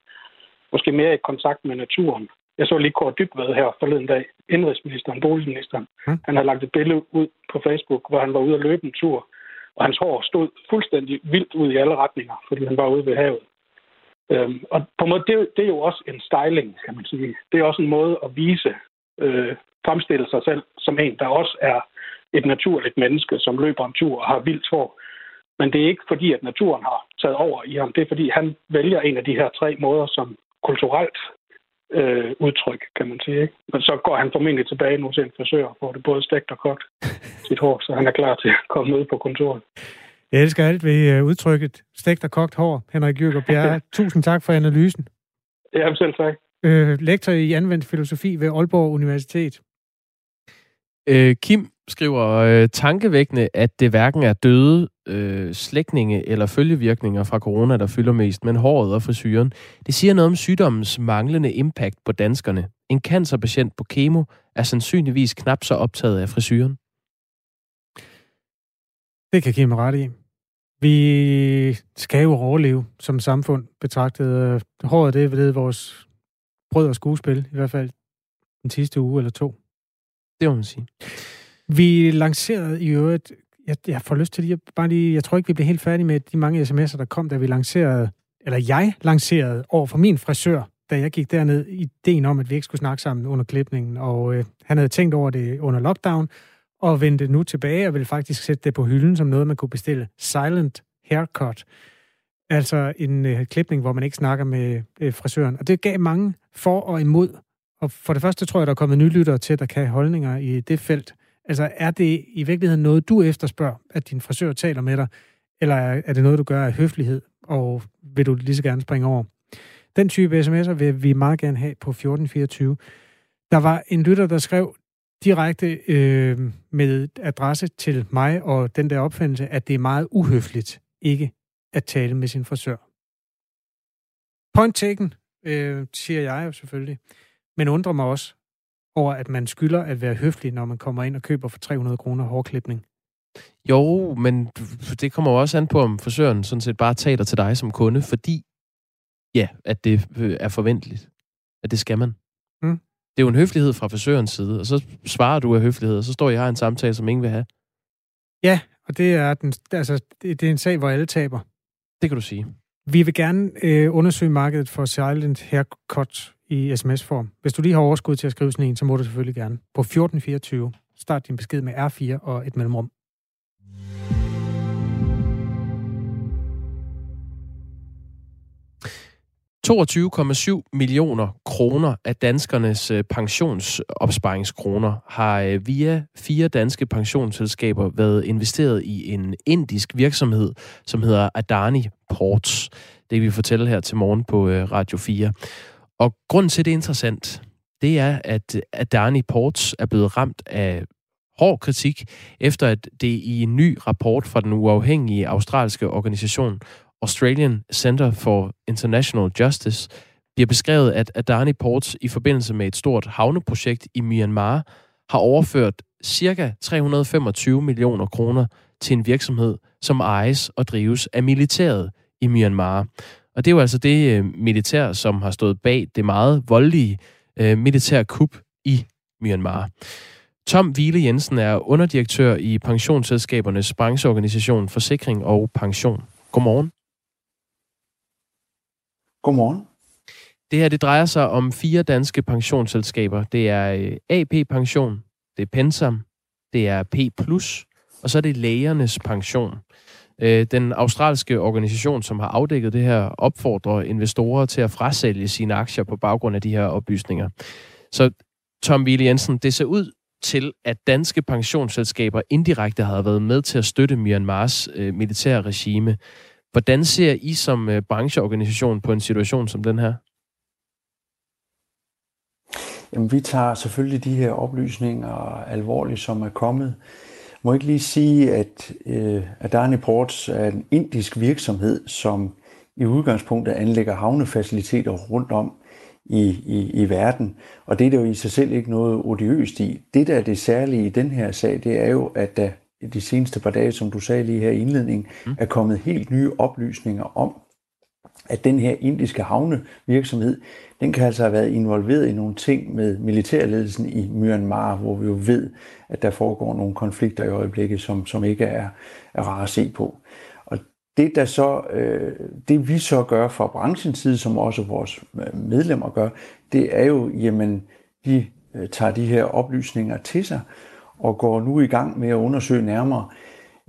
måske mere i kontakt med naturen. Jeg så lige Kåre Dybved her forleden dag, indrigsministeren, boligministeren. Mm. Han har lagt et billede ud på Facebook, hvor han var ude at løbe en tur, og hans hår stod fuldstændig vildt ud i alle retninger, fordi han var ude ved havet. Øhm, og på en måde, det, det er jo også en styling, kan man sige. Det er også en måde at vise, øh, fremstille sig selv som en, der også er et naturligt menneske, som løber en tur og har vildt hår. Men det er ikke fordi, at naturen har taget over i ham. Det er fordi, han vælger en af de her tre måder som kulturelt øh, udtryk, kan man sige. Ikke? Men så går han formentlig tilbage nu til en frisør, hvor det både stegt og kogt sit hår, så han er klar til at komme ud på kontoret. Jeg elsker alt ved øh, udtrykket stegt og kogt hår, Henrik Jørg og Bjerre. Tusind tak for analysen. Ja, selv tak. Øh, lektor i anvendt filosofi ved Aalborg Universitet. Øh, Kim skriver øh, tankevækkende, at det hverken er døde øh, slægtninge eller følgevirkninger fra corona, der fylder mest, men håret og frisyren. Det siger noget om sygdommens manglende impact på danskerne. En cancerpatient på kemo er sandsynligvis knap så optaget af frisyren. Det kan Kim ret i. Vi skal jo overleve som samfund betragtet. Øh, håret det er vores brød og skuespil, i hvert fald den sidste uge eller to. Det må man sige. Vi lancerede i øvrigt, jeg, jeg får lyst til lige, bare lige, jeg tror ikke, vi blev helt færdige med de mange sms'er, der kom, da vi lancerede, eller jeg lancerede over for min frisør, da jeg gik derned, ideen om, at vi ikke skulle snakke sammen under klipningen, og øh, han havde tænkt over det under lockdown, og vendte nu tilbage og ville faktisk sætte det på hylden som noget, man kunne bestille. Silent haircut. Altså en øh, klipning, hvor man ikke snakker med øh, frisøren. Og det gav mange for og imod. Og for det første tror jeg, der er kommet nye lyttere til, der kan have holdninger i det felt. Altså, er det i virkeligheden noget, du efterspørger, at din frisør taler med dig? Eller er det noget, du gør af høflighed, og vil du lige så gerne springe over? Den type sms'er vil vi meget gerne have på 1424. Der var en lytter, der skrev direkte øh, med adresse til mig og den der opfindelse, at det er meget uhøfligt ikke at tale med sin frisør. Point taken, øh, siger jeg jo selvfølgelig, men undrer mig også, over, at man skylder at være høflig, når man kommer ind og køber for 300 kroner hårklipning? Jo, men det kommer jo også an på, om frisøren sådan set bare taler til dig som kunde, fordi ja, at det øh, er forventeligt. At det skal man. Mm. Det er jo en høflighed fra frisørens side, og så svarer du af høflighed, og så står jeg har en samtale, som ingen vil have. Ja, og det er, den, altså, det, det er en sag, hvor alle taber. Det kan du sige. Vi vil gerne øh, undersøge markedet for silent haircut i sms-form. Hvis du lige har overskud til at skrive sådan en, så må du selvfølgelig gerne. På 1424, start din besked med R4 og et mellemrum. ...22,7 millioner kroner af danskernes øh, pensionsopsparingskroner har øh, via fire danske pensionsselskaber været investeret i en indisk virksomhed, som hedder Adani Ports. Det vi fortælle her til morgen på øh, Radio 4. Og grunden til, det er interessant, det er, at Adani Ports er blevet ramt af hård kritik, efter at det i en ny rapport fra den uafhængige australske organisation Australian Center for International Justice bliver beskrevet, at Adani Ports i forbindelse med et stort havneprojekt i Myanmar har overført ca. 325 millioner kroner til en virksomhed, som ejes og drives af militæret i Myanmar. Og det er jo altså det øh, militær, som har stået bag det meget voldelige øh, militær kup i Myanmar. Tom Wiele Jensen er underdirektør i pensionsselskabernes brancheorganisation Forsikring og Pension. Godmorgen. Godmorgen. Det her det drejer sig om fire danske pensionsselskaber. Det er øh, AP Pension, det er Pensam, det er P+, og så er det Lægernes Pension. Øh, den australske organisation, som har afdækket det her, opfordrer investorer til at frasælge sine aktier på baggrund af de her oplysninger. Så Tom Wille Jensen, det ser ud til, at danske pensionsselskaber indirekte har været med til at støtte Myanmars øh, militære regime. Hvordan ser I som øh, brancheorganisation på en situation som den her? Jamen, vi tager selvfølgelig de her oplysninger alvorligt, som er kommet. Må ikke lige sige, at øh, Adani Ports er en indisk virksomhed, som i udgangspunktet anlægger havnefaciliteter rundt om i, i, i verden. Og det er der jo i sig selv ikke noget odiøst i. Det, der er det særlige i den her sag, det er jo, at der de seneste par dage, som du sagde lige her i indledningen, mm. er kommet helt nye oplysninger om, at den her indiske havnevirksomhed, den kan altså have været involveret i nogle ting med militærledelsen i Myanmar, hvor vi jo ved, at der foregår nogle konflikter i øjeblikket, som, som ikke er, er rare at se på. Og det, der så, øh, det vi så gør fra branchens side, som også vores øh, medlemmer gør, det er jo, jamen, de øh, tager de her oplysninger til sig, og går nu i gang med at undersøge nærmere,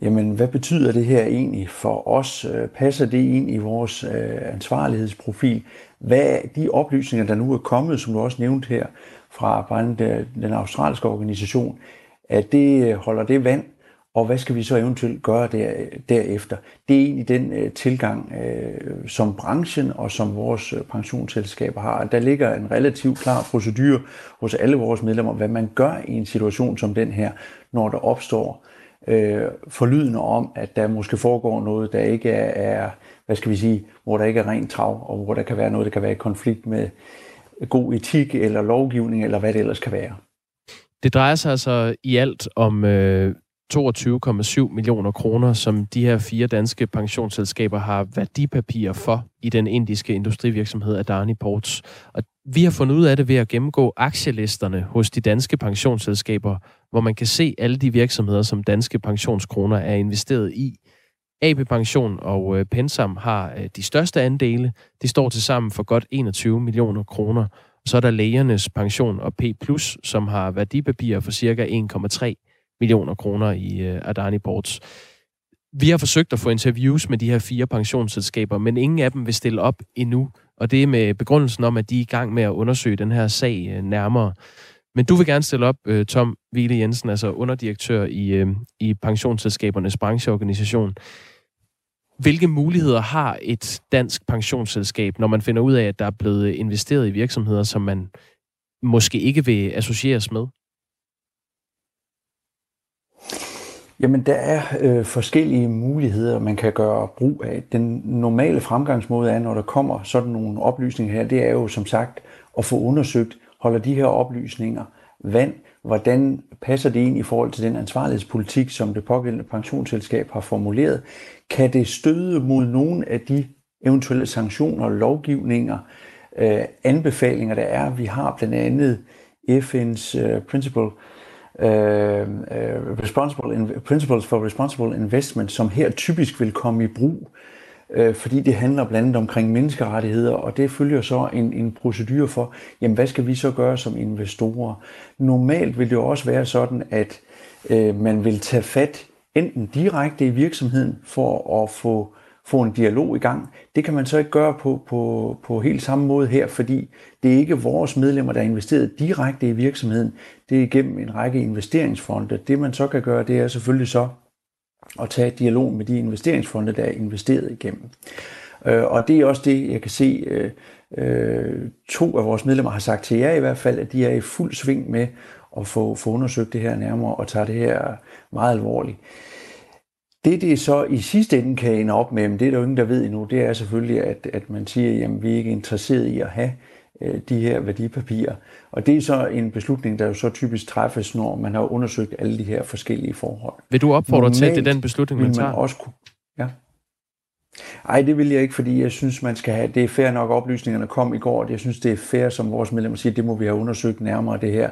jamen hvad betyder det her egentlig for os? Øh, passer det ind i vores øh, ansvarlighedsprofil? Hvad de oplysninger, der nu er kommet, som du også nævnte her, fra øh, den australske organisation, at det øh, holder det vand, og hvad skal vi så eventuelt gøre der, øh, derefter? Det er egentlig den tilgang, som branchen og som vores pensionsselskaber har. Der ligger en relativt klar procedure hos alle vores medlemmer, hvad man gør i en situation som den her, når der opstår uh, forlydende om, at der måske foregår noget, der ikke er, er, hvad skal vi sige, hvor der ikke er rent trav, og hvor der kan være noget, der kan være i konflikt med god etik eller lovgivning, eller hvad det ellers kan være. Det drejer sig altså i alt om øh, 22,7 millioner kroner, som de her fire danske pensionsselskaber har værdipapirer for i den indiske industrivirksomhed Adani Ports. Og vi har fundet ud af det ved at gennemgå aktielisterne hos de danske pensionsselskaber, hvor man kan se alle de virksomheder, som danske pensionskroner er investeret i. AB Pension og øh, Pensam har øh, de største andele. De står til sammen for godt 21 millioner kroner. Så er der lægernes pension og P+, som har værdipapirer for cirka 1,3 millioner kroner i øh, Adani Boards. Vi har forsøgt at få interviews med de her fire pensionsselskaber, men ingen af dem vil stille op endnu, og det er med begrundelsen om, at de er i gang med at undersøge den her sag øh, nærmere. Men du vil gerne stille op, øh, Tom Vile Jensen, altså underdirektør i, øh, i pensionsselskabernes brancheorganisation. Hvilke muligheder har et dansk pensionsselskab, når man finder ud af, at der er blevet investeret i virksomheder, som man måske ikke vil associeres med? Jamen, der er øh, forskellige muligheder, man kan gøre brug af. Den normale fremgangsmåde er, når der kommer sådan nogle oplysninger her, det er jo som sagt at få undersøgt, holder de her oplysninger vand, hvordan passer det ind i forhold til den ansvarlighedspolitik, som det pågældende pensionsselskab har formuleret? Kan det støde mod nogle af de eventuelle sanktioner, lovgivninger, øh, anbefalinger, der er? Vi har blandt andet FN's øh, Principle øh, øh, responsible in, Principles for Responsible Investment, som her typisk vil komme i brug, øh, fordi det handler blandt andet omkring menneskerettigheder, og det følger så en, en procedure for, jamen hvad skal vi så gøre som investorer? Normalt vil det jo også være sådan, at øh, man vil tage fat enten direkte i virksomheden for at få få en dialog i gang. Det kan man så ikke gøre på, på, på helt samme måde her, fordi det er ikke vores medlemmer, der er investeret direkte i virksomheden. Det er igennem en række investeringsfonde. Det man så kan gøre, det er selvfølgelig så at tage dialog med de investeringsfonde, der er investeret igennem. Øh, og det er også det, jeg kan se, øh, øh, to af vores medlemmer har sagt til jer i hvert fald, at de er i fuld sving med at få, få undersøgt det her nærmere og tager det her meget alvorligt. Det, det så i sidste ende kan ende op med, men det er der jo ingen, der ved endnu, det er selvfølgelig, at, at man siger, at vi er ikke interesseret i at have de her værdipapirer. Og det er så en beslutning, der jo så typisk træffes, når man har undersøgt alle de her forskellige forhold. Vil du opfordre Normalt til, at det er den beslutning, man tager? Man også kunne, ja. Ej, det vil jeg ikke, fordi jeg synes, man skal have, det er fair nok, oplysningerne kom i går, jeg synes, det er fair, som vores medlemmer siger, det må vi have undersøgt nærmere, det her.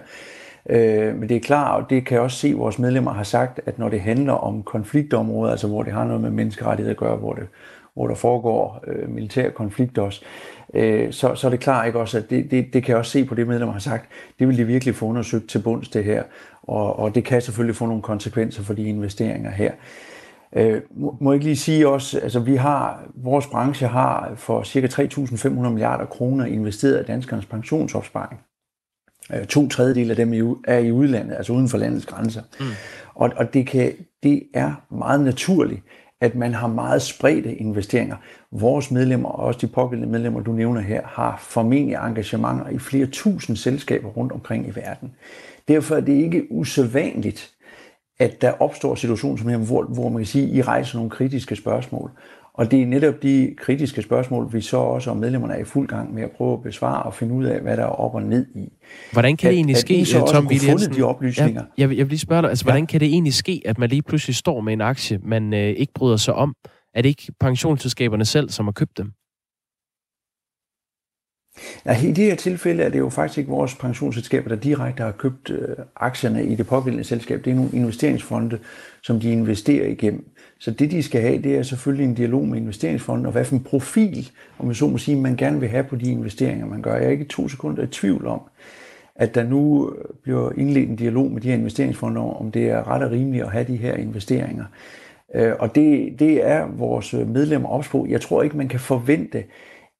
Øh, men det er klart, og det kan jeg også se, at vores medlemmer har sagt, at når det handler om konfliktområder, altså hvor det har noget med menneskerettighed at gøre, hvor, det, hvor der foregår øh, militære konflikter også, øh, så, så er det klart ikke også, at det, det, det kan jeg også se på det, medlemmer har sagt, det vil de virkelig få undersøgt til bunds det her, og, og det kan selvfølgelig få nogle konsekvenser for de investeringer her. Øh, må, jeg ikke lige sige også, altså vi har, vores branche har for ca. 3.500 milliarder kroner investeret af danskernes pensionsopsparing. Øh, to tredjedel af dem er i udlandet, altså uden for landets grænser. Mm. Og, og det, kan, det er meget naturligt, at man har meget spredte investeringer. Vores medlemmer, og også de pågældende medlemmer, du nævner her, har formentlig engagementer i flere tusind selskaber rundt omkring i verden. Derfor er det ikke usædvanligt, at der opstår situationer som her, hvor, hvor man kan sige, at I rejser nogle kritiske spørgsmål. Og det er netop de kritiske spørgsmål, vi så også om medlemmerne er i fuld gang med at prøve at besvare og finde ud af, hvad der er op og ned i. Hvordan kan at, det egentlig ske, at så Tom Williamsen? de oplysninger? Ja, jeg, vil, jeg vil lige spørge dig, altså, ja. hvordan kan det egentlig ske, at man lige pludselig står med en aktie, man øh, ikke bryder sig om? Er det ikke pensionsselskaberne selv, som har købt dem? Ja, I det her tilfælde er det jo faktisk ikke vores pensionsselskaber, der direkte har købt øh, aktierne i det pågældende selskab. Det er nogle investeringsfonde, som de investerer igennem. Så det, de skal have, det er selvfølgelig en dialog med investeringsfonden, og hvad for en profil, om man så må sige, man gerne vil have på de investeringer, man gør. Jeg er ikke to sekunder i tvivl om, at der nu øh, bliver indledt en dialog med de her investeringsfonder om det er ret og rimeligt at have de her investeringer. Øh, og det, det er vores øh, medlemmer ops på. Jeg tror ikke, man kan forvente,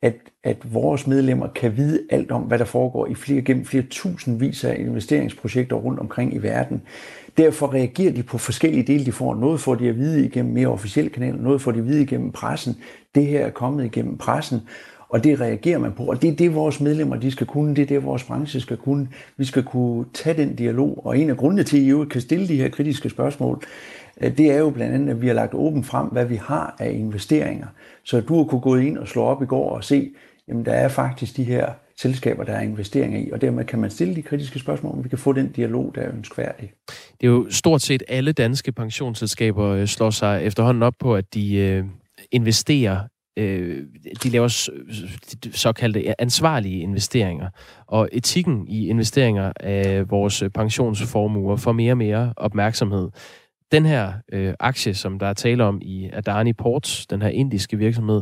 at, at vores medlemmer kan vide alt om, hvad der foregår i flere, gennem flere tusindvis af investeringsprojekter rundt omkring i verden. Derfor reagerer de på forskellige dele, de får. Noget får de at vide igennem mere officielle kanaler, noget får de at vide igennem pressen. Det her er kommet igennem pressen, og det reagerer man på. Og det er det, vores medlemmer de skal kunne. Det er det, vores branche skal kunne. Vi skal kunne tage den dialog. Og en af grundene til, at I jo kan stille de her kritiske spørgsmål, øh, det er jo blandt andet, at vi har lagt åbent frem, hvad vi har af investeringer. Så du har kunne gå ind og slå op i går og se, jamen der er faktisk de her selskaber, der er investeringer i, og dermed kan man stille de kritiske spørgsmål, om vi kan få den dialog, der er ønskværdig. Det er jo stort set alle danske pensionsselskaber øh, slår sig efterhånden op på, at de øh, investerer øh, de laver såkaldte ansvarlige investeringer, og etikken i investeringer af vores pensionsformuer får mere og mere opmærksomhed. Den her øh, aktie, som der er tale om i Adani Ports, den her indiske virksomhed,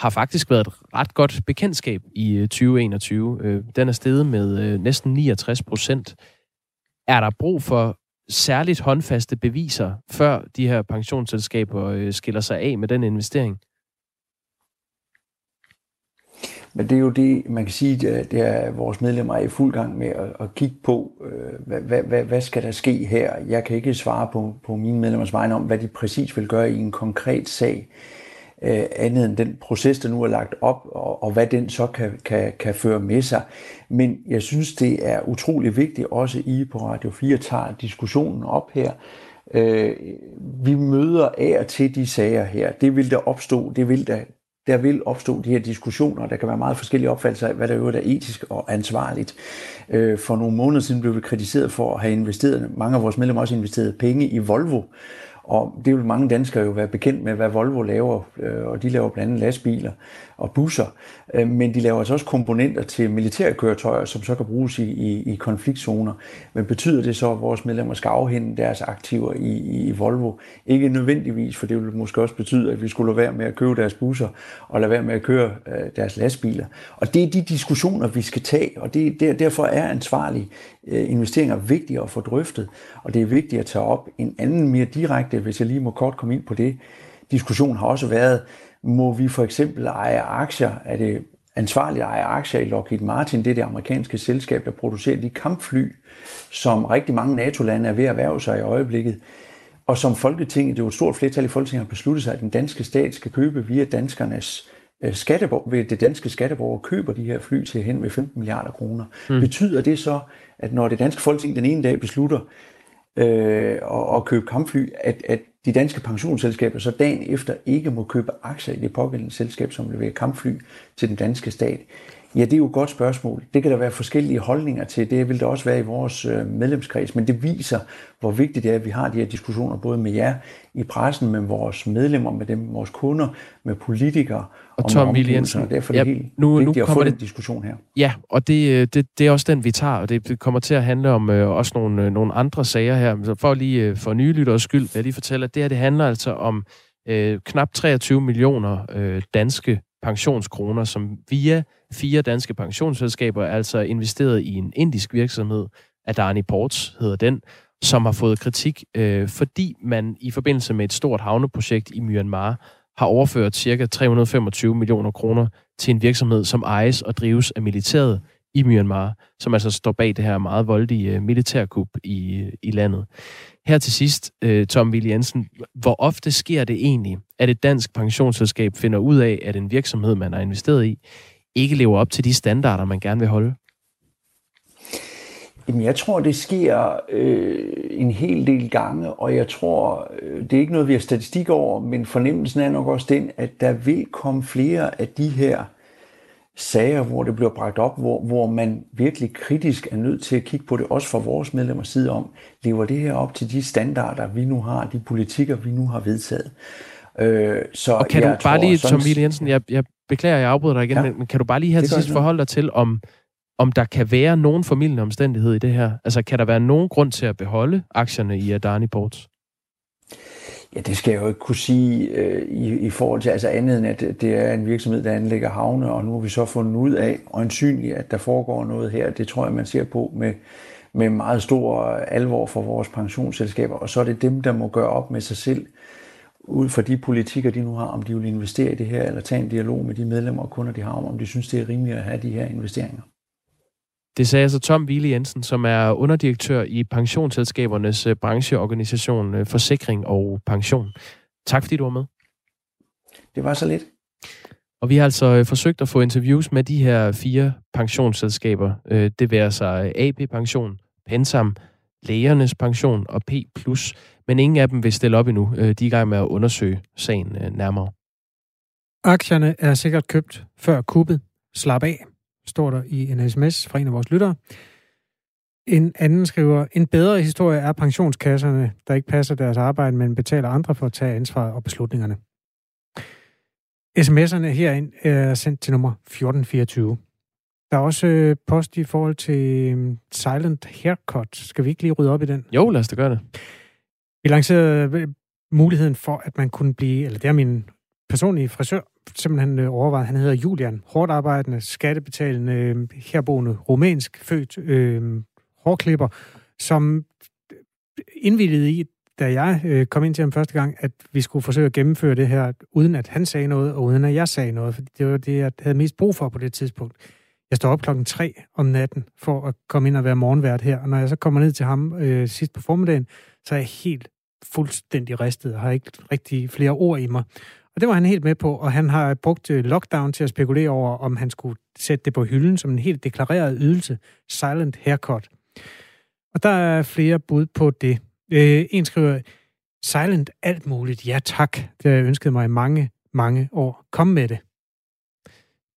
har faktisk været et ret godt bekendtskab i øh, 2021. Øh, den er steget med øh, næsten 69 procent. Er der brug for særligt håndfaste beviser, før de her pensionsselskaber skiller sig af med den investering? Men det er jo det, man kan sige, at det er, vores medlemmer er i fuld gang med at, at kigge på, hvad, hvad, hvad, hvad skal der ske her? Jeg kan ikke svare på, på mine medlemmers vegne om, hvad de præcis vil gøre i en konkret sag øh, Øh, andet end den proces, der nu er lagt op, og, og hvad den så kan, kan, kan føre med sig. Men jeg synes, det er utrolig vigtigt, også I på Radio 4 tager diskussionen op her. Øh, vi møder af og til de sager her. Det vil der opstå, det vil der, der vil opstå de her diskussioner. Der kan være meget forskellige opfattelser af, hvad der øvrigt er etisk og ansvarligt. Øh, for nogle måneder siden blev vi kritiseret for at have investeret, mange af vores medlemmer også investeret penge i Volvo, og det vil mange danskere jo være bekendt med, hvad Volvo laver, øh, og de laver blandt andet lastbiler og busser. Øh, men de laver altså også komponenter til militære køretøjer, som så kan bruges i, i, i konfliktzoner. Men betyder det så, at vores medlemmer skal afhænde deres aktiver i, i Volvo? Ikke nødvendigvis, for det vil måske også betyde, at vi skulle lade være med at købe deres busser og lade være med at køre øh, deres lastbiler. Og det er de diskussioner, vi skal tage, og det, der, derfor er ansvarlige øh, investeringer vigtige at få drøftet, og det er vigtigt at tage op en anden mere direkte, hvis jeg lige må kort komme ind på det, diskussion har også været, må vi for eksempel eje aktier? Er det ansvarligt at eje aktier i Lockheed Martin? Det er det amerikanske selskab, der producerer de kampfly, som rigtig mange NATO-lande er ved at erhverve sig i øjeblikket. Og som Folketinget, det er jo et stort flertal i Folketinget, har besluttet sig, at den danske stat skal købe via danskernes øh, skatteborg, ved det danske skatteborger køber de her fly til hen med 15 milliarder kroner. Mm. Betyder det så, at når det danske folketing den ene dag beslutter øh, at, at købe kampfly, at, at de danske pensionsselskaber så dagen efter ikke må købe aktier i det pågældende selskab, som leverer kampfly til den danske stat? Ja, det er jo et godt spørgsmål. Det kan der være forskellige holdninger til. Det vil der også være i vores øh, medlemskreds, men det viser, hvor vigtigt det er, at vi har de her diskussioner både med jer i pressen, med vores medlemmer, med dem, vores kunder, med politikere og, Tom Jensen. Derfor er det ja, helt nu, vigtigt nu at få det, den diskussion her. Ja, og det, øh, det, det er også den, vi tager, og det kommer til at handle om øh, også nogle, øh, nogle andre sager her. Så for lige øh, for nye lytteres skyld, vil jeg lige fortælle, at det her det handler altså om øh, knap 23 millioner øh, danske pensionskroner, som via fire danske pensionsselskaber er altså investeret i en indisk virksomhed, Adani Ports hedder den, som har fået kritik, øh, fordi man i forbindelse med et stort havneprojekt i Myanmar har overført ca. 325 millioner kroner til en virksomhed, som ejes og drives af militæret i Myanmar, som altså står bag det her meget voldelige øh, militærkup i, øh, i landet. Her til sidst, øh, Tom Willi Jensen, hvor ofte sker det egentlig, at et dansk pensionsselskab finder ud af, at en virksomhed, man har investeret i, ikke lever op til de standarder, man gerne vil holde? Jamen, jeg tror, det sker øh, en hel del gange, og jeg tror, øh, det er ikke noget, vi har statistik over, men fornemmelsen er nok også den, at der vil komme flere af de her sager, hvor det bliver bragt op, hvor, hvor man virkelig kritisk er nødt til at kigge på det, også fra vores medlemmers side om, lever det her op til de standarder, vi nu har, de politikker, vi nu har vedtaget. Øh, så og kan du bare lige, Tom Ville Jensen, jeg, jeg beklager, jeg afbryder dig igen, ja, men kan du bare lige her til sidst forholde dig til, om, om der kan være nogen formidlende omstændighed i det her? Altså, kan der være nogen grund til at beholde aktierne i Adani Ports? Ja, det skal jeg jo ikke kunne sige øh, i, i forhold til altså andet end, at det er en virksomhed, der anlægger havne, og nu har vi så fundet ud af, øjensynligt, at der foregår noget her. Det tror jeg, man ser på med, med meget stor alvor for vores pensionsselskaber, og så er det dem, der må gøre op med sig selv, ud fra de politikker, de nu har, om de vil investere i det her, eller tage en dialog med de medlemmer og kunder, de har om, om de synes, det er rimeligt at have de her investeringer. Det sagde altså Tom Wille Jensen, som er underdirektør i pensionsselskabernes øh, brancheorganisation øh, Forsikring og Pension. Tak fordi du var med. Det var så lidt. Og vi har altså øh, forsøgt at få interviews med de her fire pensionsselskaber. Det vil sig AB Pension, Pensam, Lægernes Pension og P+. Men ingen af dem vil stille op endnu. De er i gang med at undersøge sagen nærmere. Aktierne er sikkert købt før kuppet. Slap af står der i en sms fra en af vores lyttere. En anden skriver, en bedre historie er pensionskasserne, der ikke passer deres arbejde, men betaler andre for at tage ansvaret og beslutningerne. SMS'erne herind er sendt til nummer 1424. Der er også øh, post i forhold til øhm, Silent Haircut. Skal vi ikke lige rydde op i den? Jo, lad os da gøre det. Vi lancerede øh, muligheden for, at man kunne blive, eller det er min personlige frisør, simpelthen øh, overvejet. Han hedder Julian, hårdt arbejdende, skattebetalende, øh, herboende, rumænsk født øh, hårklipper, som øh, indvittede i, da jeg øh, kom ind til ham første gang, at vi skulle forsøge at gennemføre det her, uden at han sagde noget, og uden at jeg sagde noget, for det var det, jeg havde mest brug for på det tidspunkt. Jeg står op klokken 3 om natten for at komme ind og være morgenvært her, og når jeg så kommer ned til ham øh, sidst på formiddagen, så er jeg helt fuldstændig ristet og har ikke rigtig flere ord i mig. Og det var han helt med på, og han har brugt øh, lockdown til at spekulere over, om han skulle sætte det på hylden som en helt deklareret ydelse, silent haircut. Og der er flere bud på det. Øh, en skriver, silent alt muligt, ja tak. Det har jeg ønsket mig i mange, mange år. Kom med det.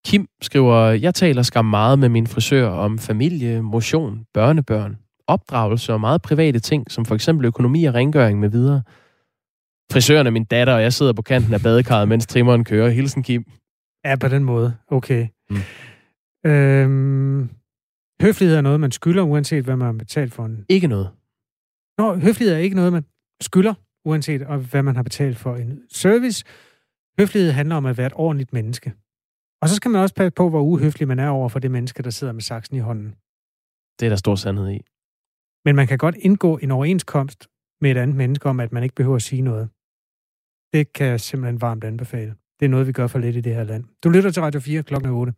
Kim skriver, jeg taler skam meget med min frisør om familie, motion, børnebørn, opdragelse og meget private ting, som for eksempel økonomi og rengøring med videre. Frisøren er min datter, og jeg sidder på kanten af badekarret, mens trimmeren kører. Hilsen, Kim. Ja, på den måde. Okay. Mm. Øhm, høflighed er noget, man skylder, uanset hvad man har betalt for en... Ikke noget. Nå, høflighed er ikke noget, man skylder, uanset hvad man har betalt for en service. Høflighed handler om at være et ordentligt menneske. Og så skal man også passe på, hvor uhøflig man er over for det menneske, der sidder med saksen i hånden. Det er der stor sandhed i. Men man kan godt indgå en overenskomst med et andet menneske om, at man ikke behøver at sige noget. Det kan jeg simpelthen varmt anbefale. Det er noget, vi gør for lidt i det her land. Du lytter til Radio 4 klokken 8.